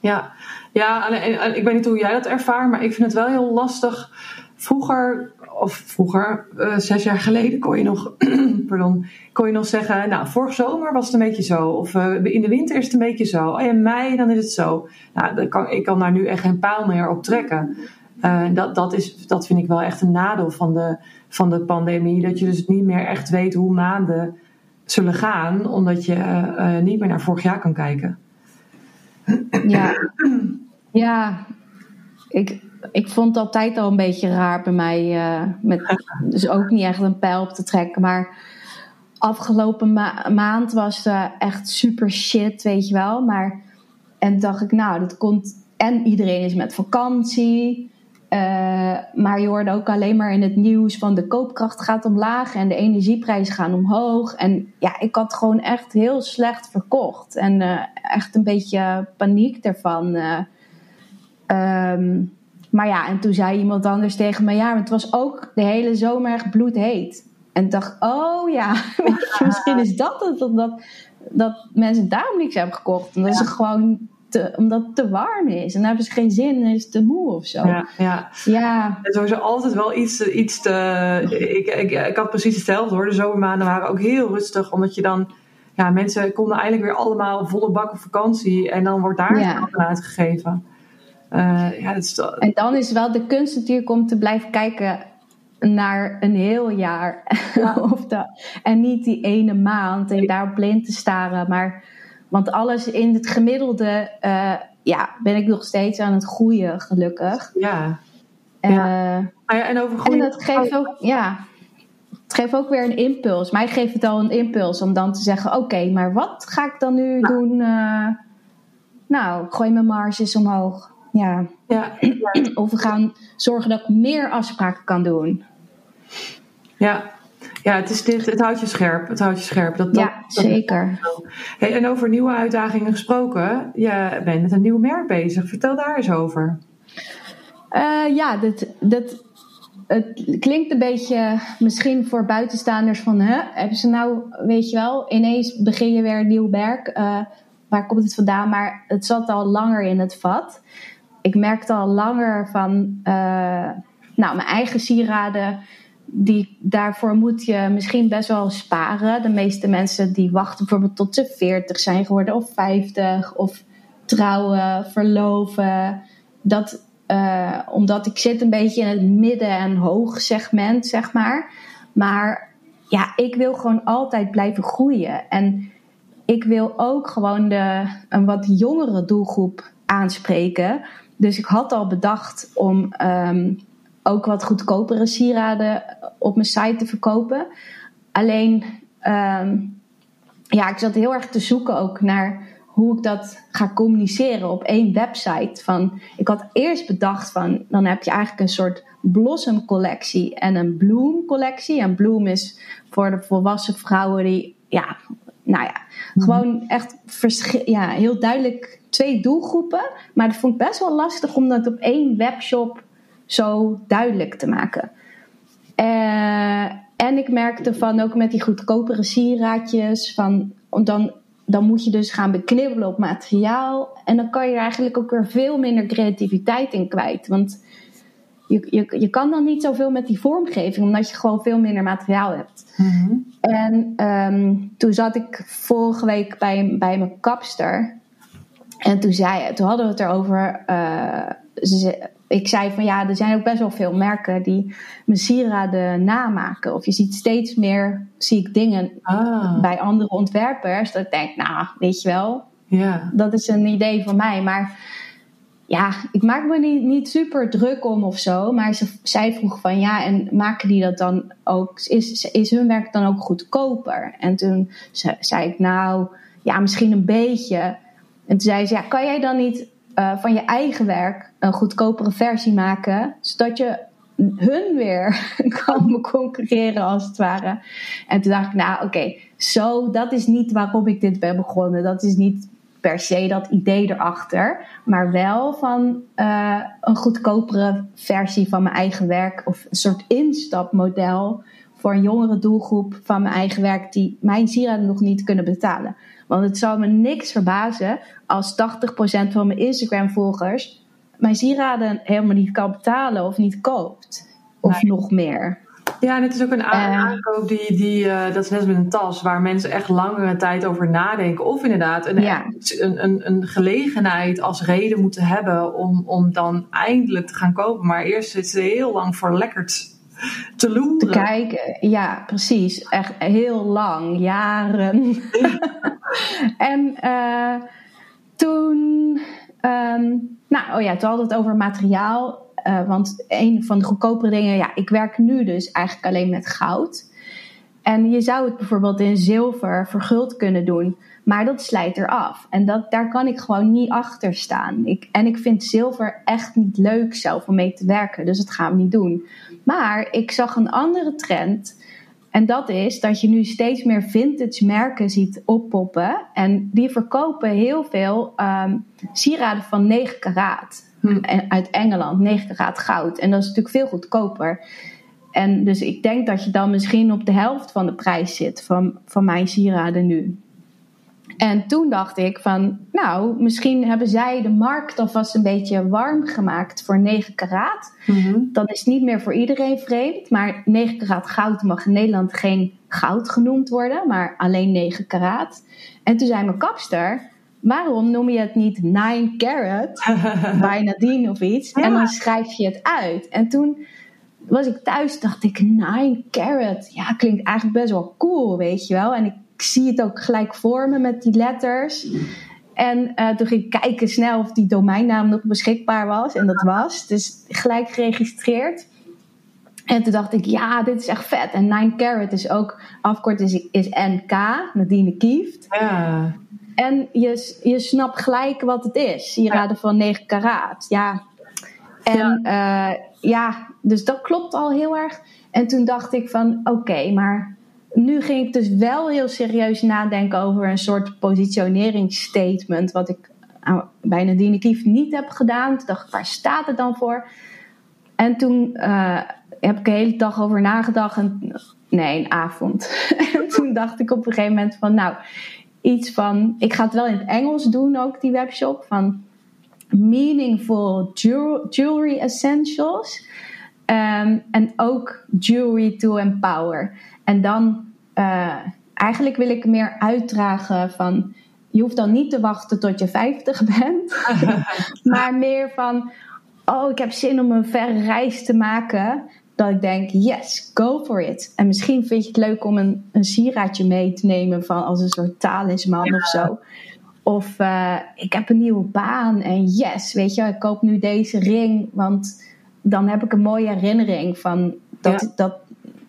ja. ja en, ik weet niet hoe jij dat ervaart, maar ik vind het wel heel lastig. Vroeger, of vroeger, uh, zes jaar geleden, kon je nog, pardon, kon je nog zeggen, nou, vorig zomer was het een beetje zo. Of uh, in de winter is het een beetje zo. Oh, in mei, dan is het zo. Nou, kan, ik kan daar nu echt geen paal meer op trekken. Uh, dat, dat, is, dat vind ik wel echt een nadeel van de, van de pandemie. Dat je dus niet meer echt weet hoe maanden zullen gaan, omdat je uh, niet meer naar vorig jaar kan kijken. Ja, ja. Ik, ik vond het altijd al een beetje raar bij mij. Uh, met, dus ook niet echt een pijl op te trekken. Maar afgelopen ma maand was uh, echt super shit, weet je wel. Maar, en dacht ik, nou, dat komt. En iedereen is met vakantie. Uh, maar je hoorde ook alleen maar in het nieuws van de koopkracht gaat omlaag en de energieprijzen gaan omhoog. En ja, ik had gewoon echt heel slecht verkocht. En uh, echt een beetje paniek ervan. Uh, um, maar ja, en toen zei iemand anders tegen me: ja, het was ook de hele zomer echt bloedheet. En dacht, oh ja, misschien is dat het, dat, dat mensen daarom niks hebben gekocht. En dat ja. ze gewoon omdat het te warm is. En dan hebben ze geen zin en is het te moe of zo. Ja, ja. ja. En sowieso altijd wel iets, iets te... Ik, ik, ik had precies hetzelfde hoor. De zomermaanden waren ook heel rustig. Omdat je dan... Ja, mensen konden eigenlijk weer allemaal volle bak op vakantie. En dan wordt daar ja. aan uitgegeven. Uh, ja, dat is toch... En dan is wel de kunst natuurlijk om te blijven kijken naar een heel jaar. Ja. of de, en niet die ene maand en daarop blind te staren. Maar want alles in het gemiddelde, uh, ja, ben ik nog steeds aan het groeien, gelukkig. Ja. Uh, ja. Ja en over groeien. En dat geeft ook, ja, het geeft ook weer een impuls. Mij geeft het al een impuls om dan te zeggen: oké, okay, maar wat ga ik dan nu doen? Uh, nou, ik gooi mijn marges omhoog. Ja. ja. Of we gaan zorgen dat ik meer afspraken kan doen. Ja, ja het, is dit, het houdt je scherp. Het houdt je scherp. Dat, ja, zeker. Hey, en over nieuwe uitdagingen gesproken. Je bent met een nieuw merk bezig. Vertel daar eens over. Uh, ja, dat, dat, het klinkt een beetje misschien voor buitenstaanders van... Hè, hebben ze nou, weet je wel, ineens begin je weer een nieuw werk. Uh, waar komt het vandaan? Maar het zat al langer in het vat. Ik merkte al langer van... Uh, nou, mijn eigen sieraden... Die, daarvoor moet je misschien best wel sparen. De meeste mensen die wachten bijvoorbeeld tot ze 40 zijn geworden... of 50, of trouwen, verloven... Dat, uh, omdat ik zit een beetje in het midden- en hoog segment, zeg maar. Maar ja, ik wil gewoon altijd blijven groeien. En ik wil ook gewoon de, een wat jongere doelgroep aanspreken. Dus ik had al bedacht om um, ook wat goedkopere sieraden op mijn site te verkopen. Alleen, um, ja, ik zat heel erg te zoeken ook naar hoe ik dat ga communiceren op één website. Van, ik had eerst bedacht van, dan heb je eigenlijk een soort blossom collectie en een bloom collectie. En bloom is voor de volwassen vrouwen die, ja, nou ja, mhm. gewoon echt ja, heel duidelijk twee doelgroepen. Maar dat vond ik best wel lastig om dat op één webshop zo duidelijk te maken. Uh, en ik merkte van ook met die goedkopere sieraadjes, van dan dan moet je dus gaan beknibbelen op materiaal. En dan kan je er eigenlijk ook weer veel minder creativiteit in kwijt. Want je, je, je kan dan niet zoveel met die vormgeving, omdat je gewoon veel minder materiaal hebt. Mhm. En um, toen zat ik vorige week bij, bij mijn kapster. En toen, zei, toen hadden we het erover. Uh, ze, ik zei van ja, er zijn ook best wel veel merken die mijn sieraden namaken. Of je ziet steeds meer, zie ik dingen ah. bij andere ontwerpers. Dat ik denk, nou, weet je wel, ja. dat is een idee van mij. Maar ja, ik maak me niet, niet super druk om of zo. Maar ze, zij vroeg van ja, en maken die dat dan ook, is, is hun werk dan ook goedkoper? En toen zei ik nou, ja, misschien een beetje. En toen zei ze, ja, kan jij dan niet uh, van je eigen werk een goedkopere versie maken, zodat je hun weer kan concurreren als het ware. En toen dacht ik, nou oké, zo, dat is niet waarom ik dit ben begonnen. Dat is niet per se dat idee erachter, maar wel van uh, een goedkopere versie van mijn eigen werk of een soort instapmodel voor een jongere doelgroep van mijn eigen werk die mijn sieraden nog niet kunnen betalen. Want het zou me niks verbazen als 80% van mijn Instagram-volgers mijn sieraden helemaal niet kan betalen of niet koopt. Of nog meer. Ja, en het is ook een uh, aankoop die, die uh, dat is net met een tas, waar mensen echt langere tijd over nadenken. Of inderdaad een, een, een, een, gelegenheid als reden moeten hebben om, om dan eindelijk te gaan kopen. Maar eerst zitten ze heel lang verlekkerd te loeren. Te kijken, ja, precies. Echt heel lang, jaren. en uh, toen, um, nou, oh ja, toen hadden we het over materiaal. Uh, want een van de goedkopere dingen, ja, ik werk nu dus eigenlijk alleen met goud. En je zou het bijvoorbeeld in zilver verguld kunnen doen. Maar dat slijt eraf. En dat, daar kan ik gewoon niet achter staan. Ik, en ik vind zilver echt niet leuk zelf om mee te werken. Dus dat gaan we niet doen. Maar ik zag een andere trend. En dat is dat je nu steeds meer vintage merken ziet oppoppen. En die verkopen heel veel um, sieraden van 9 karaat. Hm. Uit Engeland, 9 karaat goud. En dat is natuurlijk veel goedkoper. En dus ik denk dat je dan misschien op de helft van de prijs zit van, van mijn sieraden nu. En toen dacht ik van, nou, misschien hebben zij de markt alvast een beetje warm gemaakt voor 9 karaat. Mm Dat is niet meer voor iedereen vreemd, maar 9 karaat goud mag in Nederland geen goud genoemd worden, maar alleen 9 karaat. En toen zei mijn kapster, waarom noem je het niet 9 carat bij Nadine of iets? En dan schrijf je het uit. En toen was ik thuis, dacht ik, 9 carat, ja, klinkt eigenlijk best wel cool, weet je wel. En ik ik zie het ook gelijk vormen met die letters. En uh, toen ging ik kijken snel of die domeinnaam nog beschikbaar was. En dat was. Dus gelijk geregistreerd. En toen dacht ik, ja, dit is echt vet. En 9 carat is ook, afkort is, is NK, Nadine Kieft. Ja. En je, je snapt gelijk wat het is. Sieraden van 9 karaat. Ja. En ja. Uh, ja, dus dat klopt al heel erg. En toen dacht ik van oké, maar nu ging ik dus wel heel serieus nadenken over een soort positioneringsstatement. Wat ik bij Nadine Kief niet heb gedaan. Toen dacht ik, waar staat het dan voor? En toen uh, heb ik de hele dag over nagedacht. En, nee, een avond. en toen dacht ik op een gegeven moment van, nou, iets van... Ik ga het wel in het Engels doen ook, die webshop. Van meaningful jewelry essentials. Um, en ook jewelry to empower. En dan uh, eigenlijk wil ik meer uitdragen van je hoeft dan niet te wachten tot je 50 bent, maar meer van oh, ik heb zin om een verre reis te maken. Dat ik denk, yes, go for it. En misschien vind je het leuk om een, een sieraadje mee te nemen van als een soort talisman of zo. Of uh, ik heb een nieuwe baan en yes, weet je, ik koop nu deze ring, want dan heb ik een mooie herinnering van dat, dat,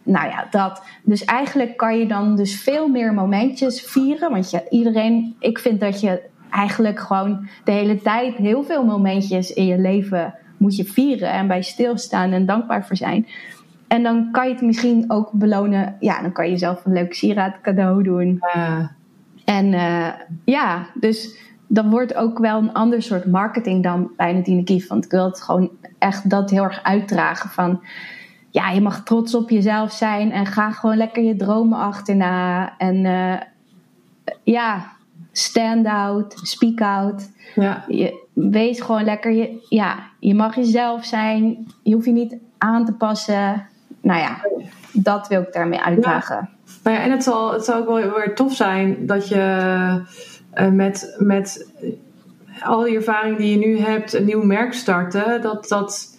nou ja, dat. Dus eigenlijk kan je dan dus veel meer momentjes vieren. Want je, iedereen, ik vind dat je eigenlijk gewoon de hele tijd heel veel momentjes in je leven moet je vieren en bij stilstaan en dankbaar voor zijn. En dan kan je het misschien ook belonen. Ja, dan kan je jezelf een leuk sieraad cadeau doen. En uh, ja, dus dat wordt ook wel een ander soort marketing dan bij Nadine Kief. Want ik wil het gewoon echt dat heel erg uitdragen van ja, je mag trots op jezelf zijn en ga gewoon lekker je dromen achterna. En uh, ja, stand out, speak out. Ja. Je, wees gewoon lekker, je, ja, je mag jezelf zijn. Je hoeft je niet aan te passen. Nou ja, dat wil ik daarmee uitdragen. Ja. Nou ja, en het zal, het zal ook wel weer tof zijn dat je uh, met, met al die ervaring die je nu hebt, een nieuw merk starten, dat dat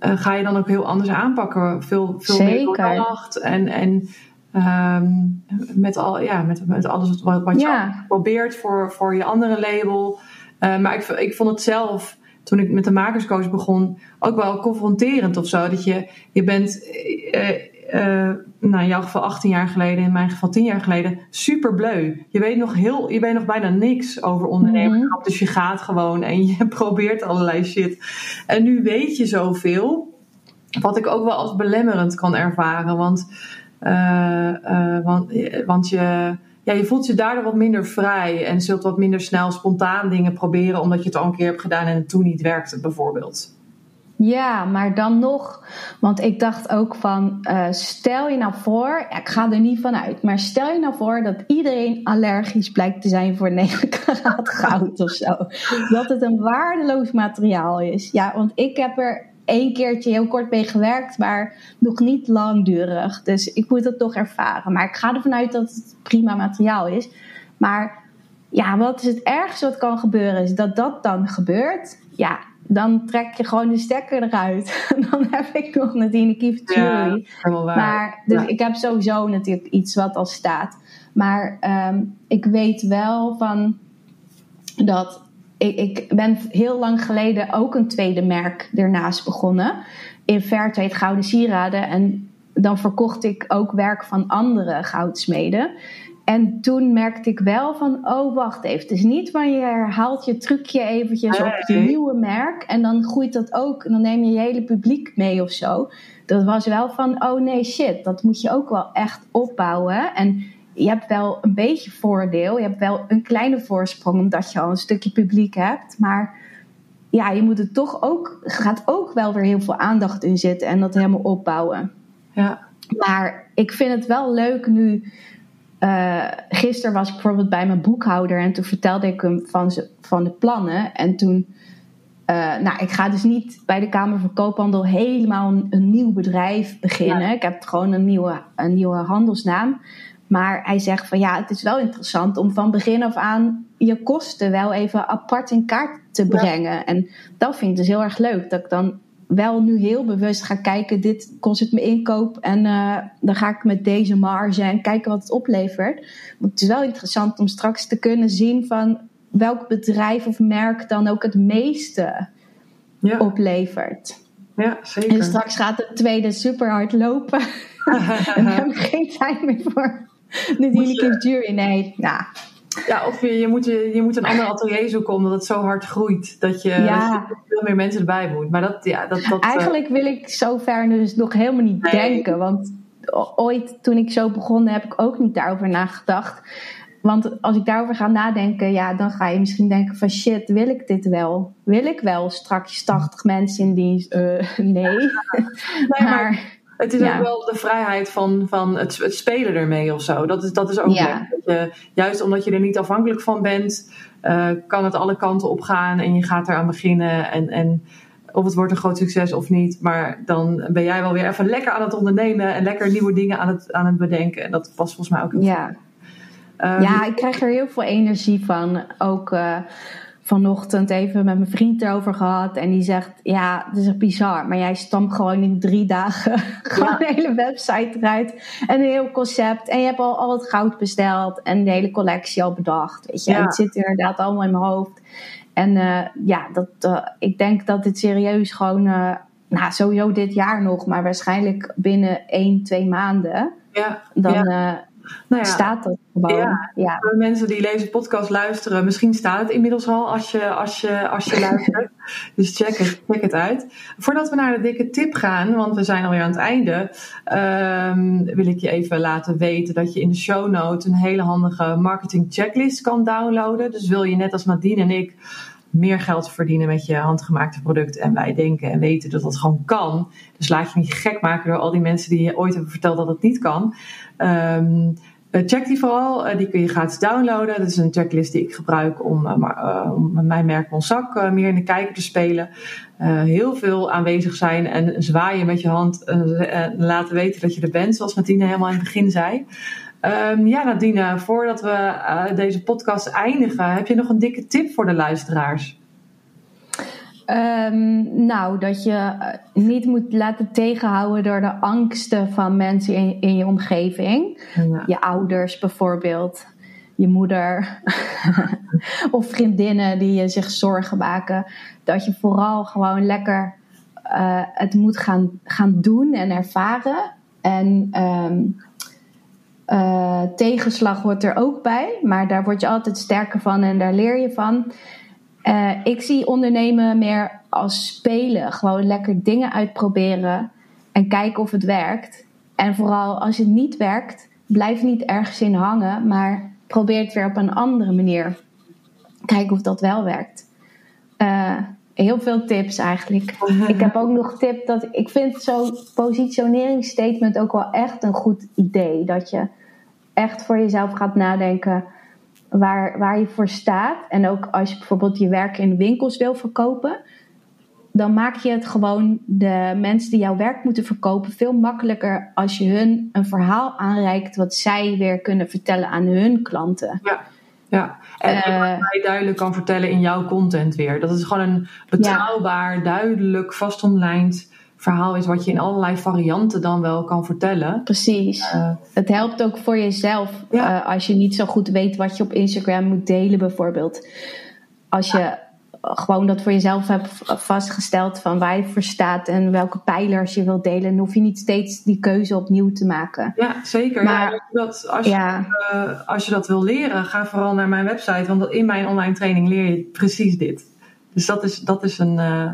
uh, ga je dan ook heel anders aanpakken. Veel, veel meer doordacht en, en um, met, al, ja, met, met alles wat, wat je probeert voor, voor je andere label. Uh, maar ik, ik vond het zelf, toen ik met de makerscoach begon, ook wel confronterend of zo. Dat je, je bent uh, uh, nou in jouw geval 18 jaar geleden, in mijn geval 10 jaar geleden, super bleu. Je weet nog heel, je weet nog bijna niks over ondernemerschap. Mhm. Dus je gaat gewoon en je probeert allerlei shit. En nu weet je zoveel. Wat ik ook wel als belemmerend kan ervaren. Want, uh, uh, want, want je, ja, je voelt je daardoor wat minder vrij. En zult wat minder snel spontaan dingen proberen. Omdat je het al een keer hebt gedaan en het toen niet werkte, bijvoorbeeld. Ja, maar dan nog, want ik dacht ook van, uh, stel je nou voor, ik ga er niet van uit, maar stel je nou voor dat iedereen allergisch blijkt te zijn voor 9 karaat goud of zo. Dat het een waardeloos materiaal is. Ja, want ik heb er één keertje heel kort mee gewerkt, maar nog niet langdurig. Dus ik moet het toch ervaren. Maar ik ga ervan uit dat het prima materiaal is. Maar ja, wat is het ergste wat kan gebeuren? Is dat dat dan gebeurt. Ja, dan trek je gewoon de stekker eruit. dan heb ik nog Nadine Kief Jewelry. Ja, maar dus ik heb sowieso natuurlijk iets wat al staat. Maar um, ik weet wel van dat ik, ik ben heel lang geleden ook een tweede merk ernaast begonnen. In Fairtrade Gouden Sieraden. En dan verkocht ik ook werk van andere goudsmeden. En toen merkte ik wel van, oh wacht even, het is niet van je herhaalt je trucje eventjes op je nieuwe merk en dan groeit dat ook en dan neem je je hele publiek mee of zo. Dat was wel van, oh nee shit, dat moet je ook wel echt opbouwen. En je hebt wel een beetje voordeel, je hebt wel een kleine voorsprong omdat je al een stukje publiek hebt, maar ja, je moet het toch ook, gaat ook wel weer heel veel aandacht in zitten en dat helemaal opbouwen. Ja. Maar ik vind het wel leuk nu uh, gisteren was ik bijvoorbeeld bij mijn boekhouder en toen vertelde ik hem van, van de plannen. En toen, uh, nou, ik ga dus niet bij de Kamer van Koophandel helemaal een, een nieuw bedrijf beginnen. Ik heb gewoon een nieuwe, een nieuwe handelsnaam. Maar hij zegt van ja, het is wel interessant om van begin af aan je kosten wel even apart in kaart te brengen. En dat vind ik dus heel erg leuk. Dat ik dan wel nu heel bewust ga kijken, dit kost het me inkoop en uh, dan ga ik met deze marge en kijken wat het oplevert. Want het is wel interessant om straks te kunnen zien van welk bedrijf of merk dan ook het meeste ja. oplevert. Ja, zeker. En straks gaat het tweede super hard lopen. en dan heb ik geen tijd meer voor. Nadine Gift Jury. Nee, nou, Ja, of je, je, moet, je, moet een ander atelier zoeken omdat het zo hard groeit. Dat je, Ja. dat je veel meer mensen erbij moet. Maar dat, ja, dat, dat, eh, Eigenlijk wil ik zover dus nog helemaal niet Nee. denken. Want ooit toen ik zo begon heb ik ook niet daarover nagedacht. Want als ik daarover ga nadenken, ja, dan ga je misschien denken van shit, wil ik dit wel? Wil ik wel straks 80 mensen in dienst? Eh, nee. Maar Het is Ja. ook wel de vrijheid van, van het, het spelen ermee of zo. Dat is, dat is ook Ja. je, juist omdat je er niet afhankelijk van bent, eh, kan het alle kanten op gaan en je gaat eraan beginnen. En, en of het wordt een groot succes of niet. Maar dan ben jij wel weer even lekker aan het ondernemen en lekker nieuwe dingen aan het, aan het bedenken. En dat past volgens mij ook heel ja. goed. Ehm, ja, ik krijg er heel veel energie van. Ook eh, vanochtend even met mijn vriend erover gehad. En die zegt, ja, het is echt bizar. Maar jij stampt gewoon in drie dagen gewoon een hele website eruit. En een heel concept. En je hebt al, al het goud besteld. En de hele collectie al bedacht. Weet je, Ja. Het zit inderdaad allemaal in mijn hoofd. En eh, ja, dat, eh, ik denk dat dit serieus gewoon... eh, nou, sowieso dit jaar nog. Maar waarschijnlijk binnen één, twee maanden... ja, Dan ja. Nou ja, staat dat gewoon. Ja. ja. Voor mensen die deze podcast luisteren, misschien staat het inmiddels al als je, als je, als je luistert. Dus check het, check het uit. Voordat we naar de dikke tip gaan, want we zijn alweer aan het einde, ehm, wil ik je even laten weten dat je in de show notes een hele handige marketing checklist kan downloaden. Dus wil je net als Nadine en ik meer geld verdienen met je handgemaakte product en wij denken en weten dat dat gewoon kan. Dus laat je niet gek maken door al die mensen die je ooit hebben verteld dat het niet kan. Ehm, eh, check die vooral, eh, die kun je gratis downloaden. Dat is een checklist die ik gebruik om, eh, om mijn merk Monsak eh, meer in de kijker te spelen. Heel veel aanwezig zijn en zwaaien met je hand en laten weten dat je er bent, zoals Nadine helemaal in het begin zei. Ehm, ja, Nadine, voordat we eh, deze podcast eindigen, heb je nog een dikke tip voor de luisteraars? Ehm, nou, dat je eh, niet moet laten tegenhouden door de angsten van mensen in, in je omgeving. Ja. Je ouders bijvoorbeeld, je moeder of vriendinnen die je zich zorgen maken. Dat je vooral gewoon lekker eh, het moet gaan, gaan doen en ervaren. En ehm, eh, tegenslag hoort er ook bij, maar daar word je altijd sterker van en daar leer je van. Eh, ik zie ondernemen meer als spelen. Gewoon lekker dingen uitproberen en kijken of het werkt. En vooral als het niet werkt, blijf niet ergens in hangen, maar probeer het weer op een andere manier. Kijken of dat wel werkt. Eh, heel veel tips eigenlijk. Ik heb ook nog tip dat ik vind zo'n positioneringsstatement ook wel echt een goed idee. Dat je echt voor jezelf gaat nadenken waar, waar je voor staat. En ook als je bijvoorbeeld je werk in winkels wil verkopen, dan maak je het gewoon de mensen die jouw werk moeten verkopen veel makkelijker als je hun een verhaal aanreikt wat zij weer kunnen vertellen aan hun klanten. Ja, ja. en Eh. wat jij duidelijk kan vertellen in jouw content weer. Dat het gewoon een betrouwbaar, duidelijk, vastomlijnd verhaal is wat je in allerlei varianten dan wel kan vertellen. Precies. Eh, Het helpt ook voor jezelf Ja. eh, als je niet zo goed weet wat je op Instagram moet delen, bijvoorbeeld. Als je gewoon dat voor jezelf hebt vastgesteld van waar je voor staat en welke pijlers je wilt delen, dan hoef je niet steeds die keuze opnieuw te maken. ja, zeker. Maar- ja, dat, als, je, eh, als je dat wil leren, ga vooral naar mijn website. Want in mijn online training leer je precies dit. Dus dat is, dat is een, eh,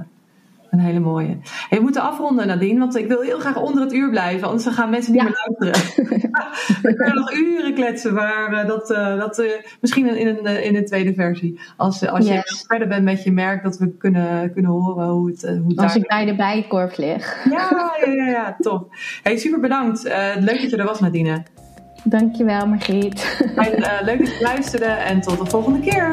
een hele mooie. Hey, we moeten afronden, Nadine, want ik wil heel graag onder het uur blijven. Anders gaan mensen niet Ja. meer luisteren. we kunnen nog uren kletsen, maar eh, dat, eh, dat eh, misschien in een, in een tweede versie. Als, als je verder bent met je merk, dat we kunnen, kunnen horen hoe het, hoe het als daar ik bij de bijenkorf lig. Ja, ja, ja, ja, top. Hey, super bedankt. Leuk dat je er was, Nadine. Dankjewel, Margriet. En, leuk dat je luisterde en tot de volgende keer.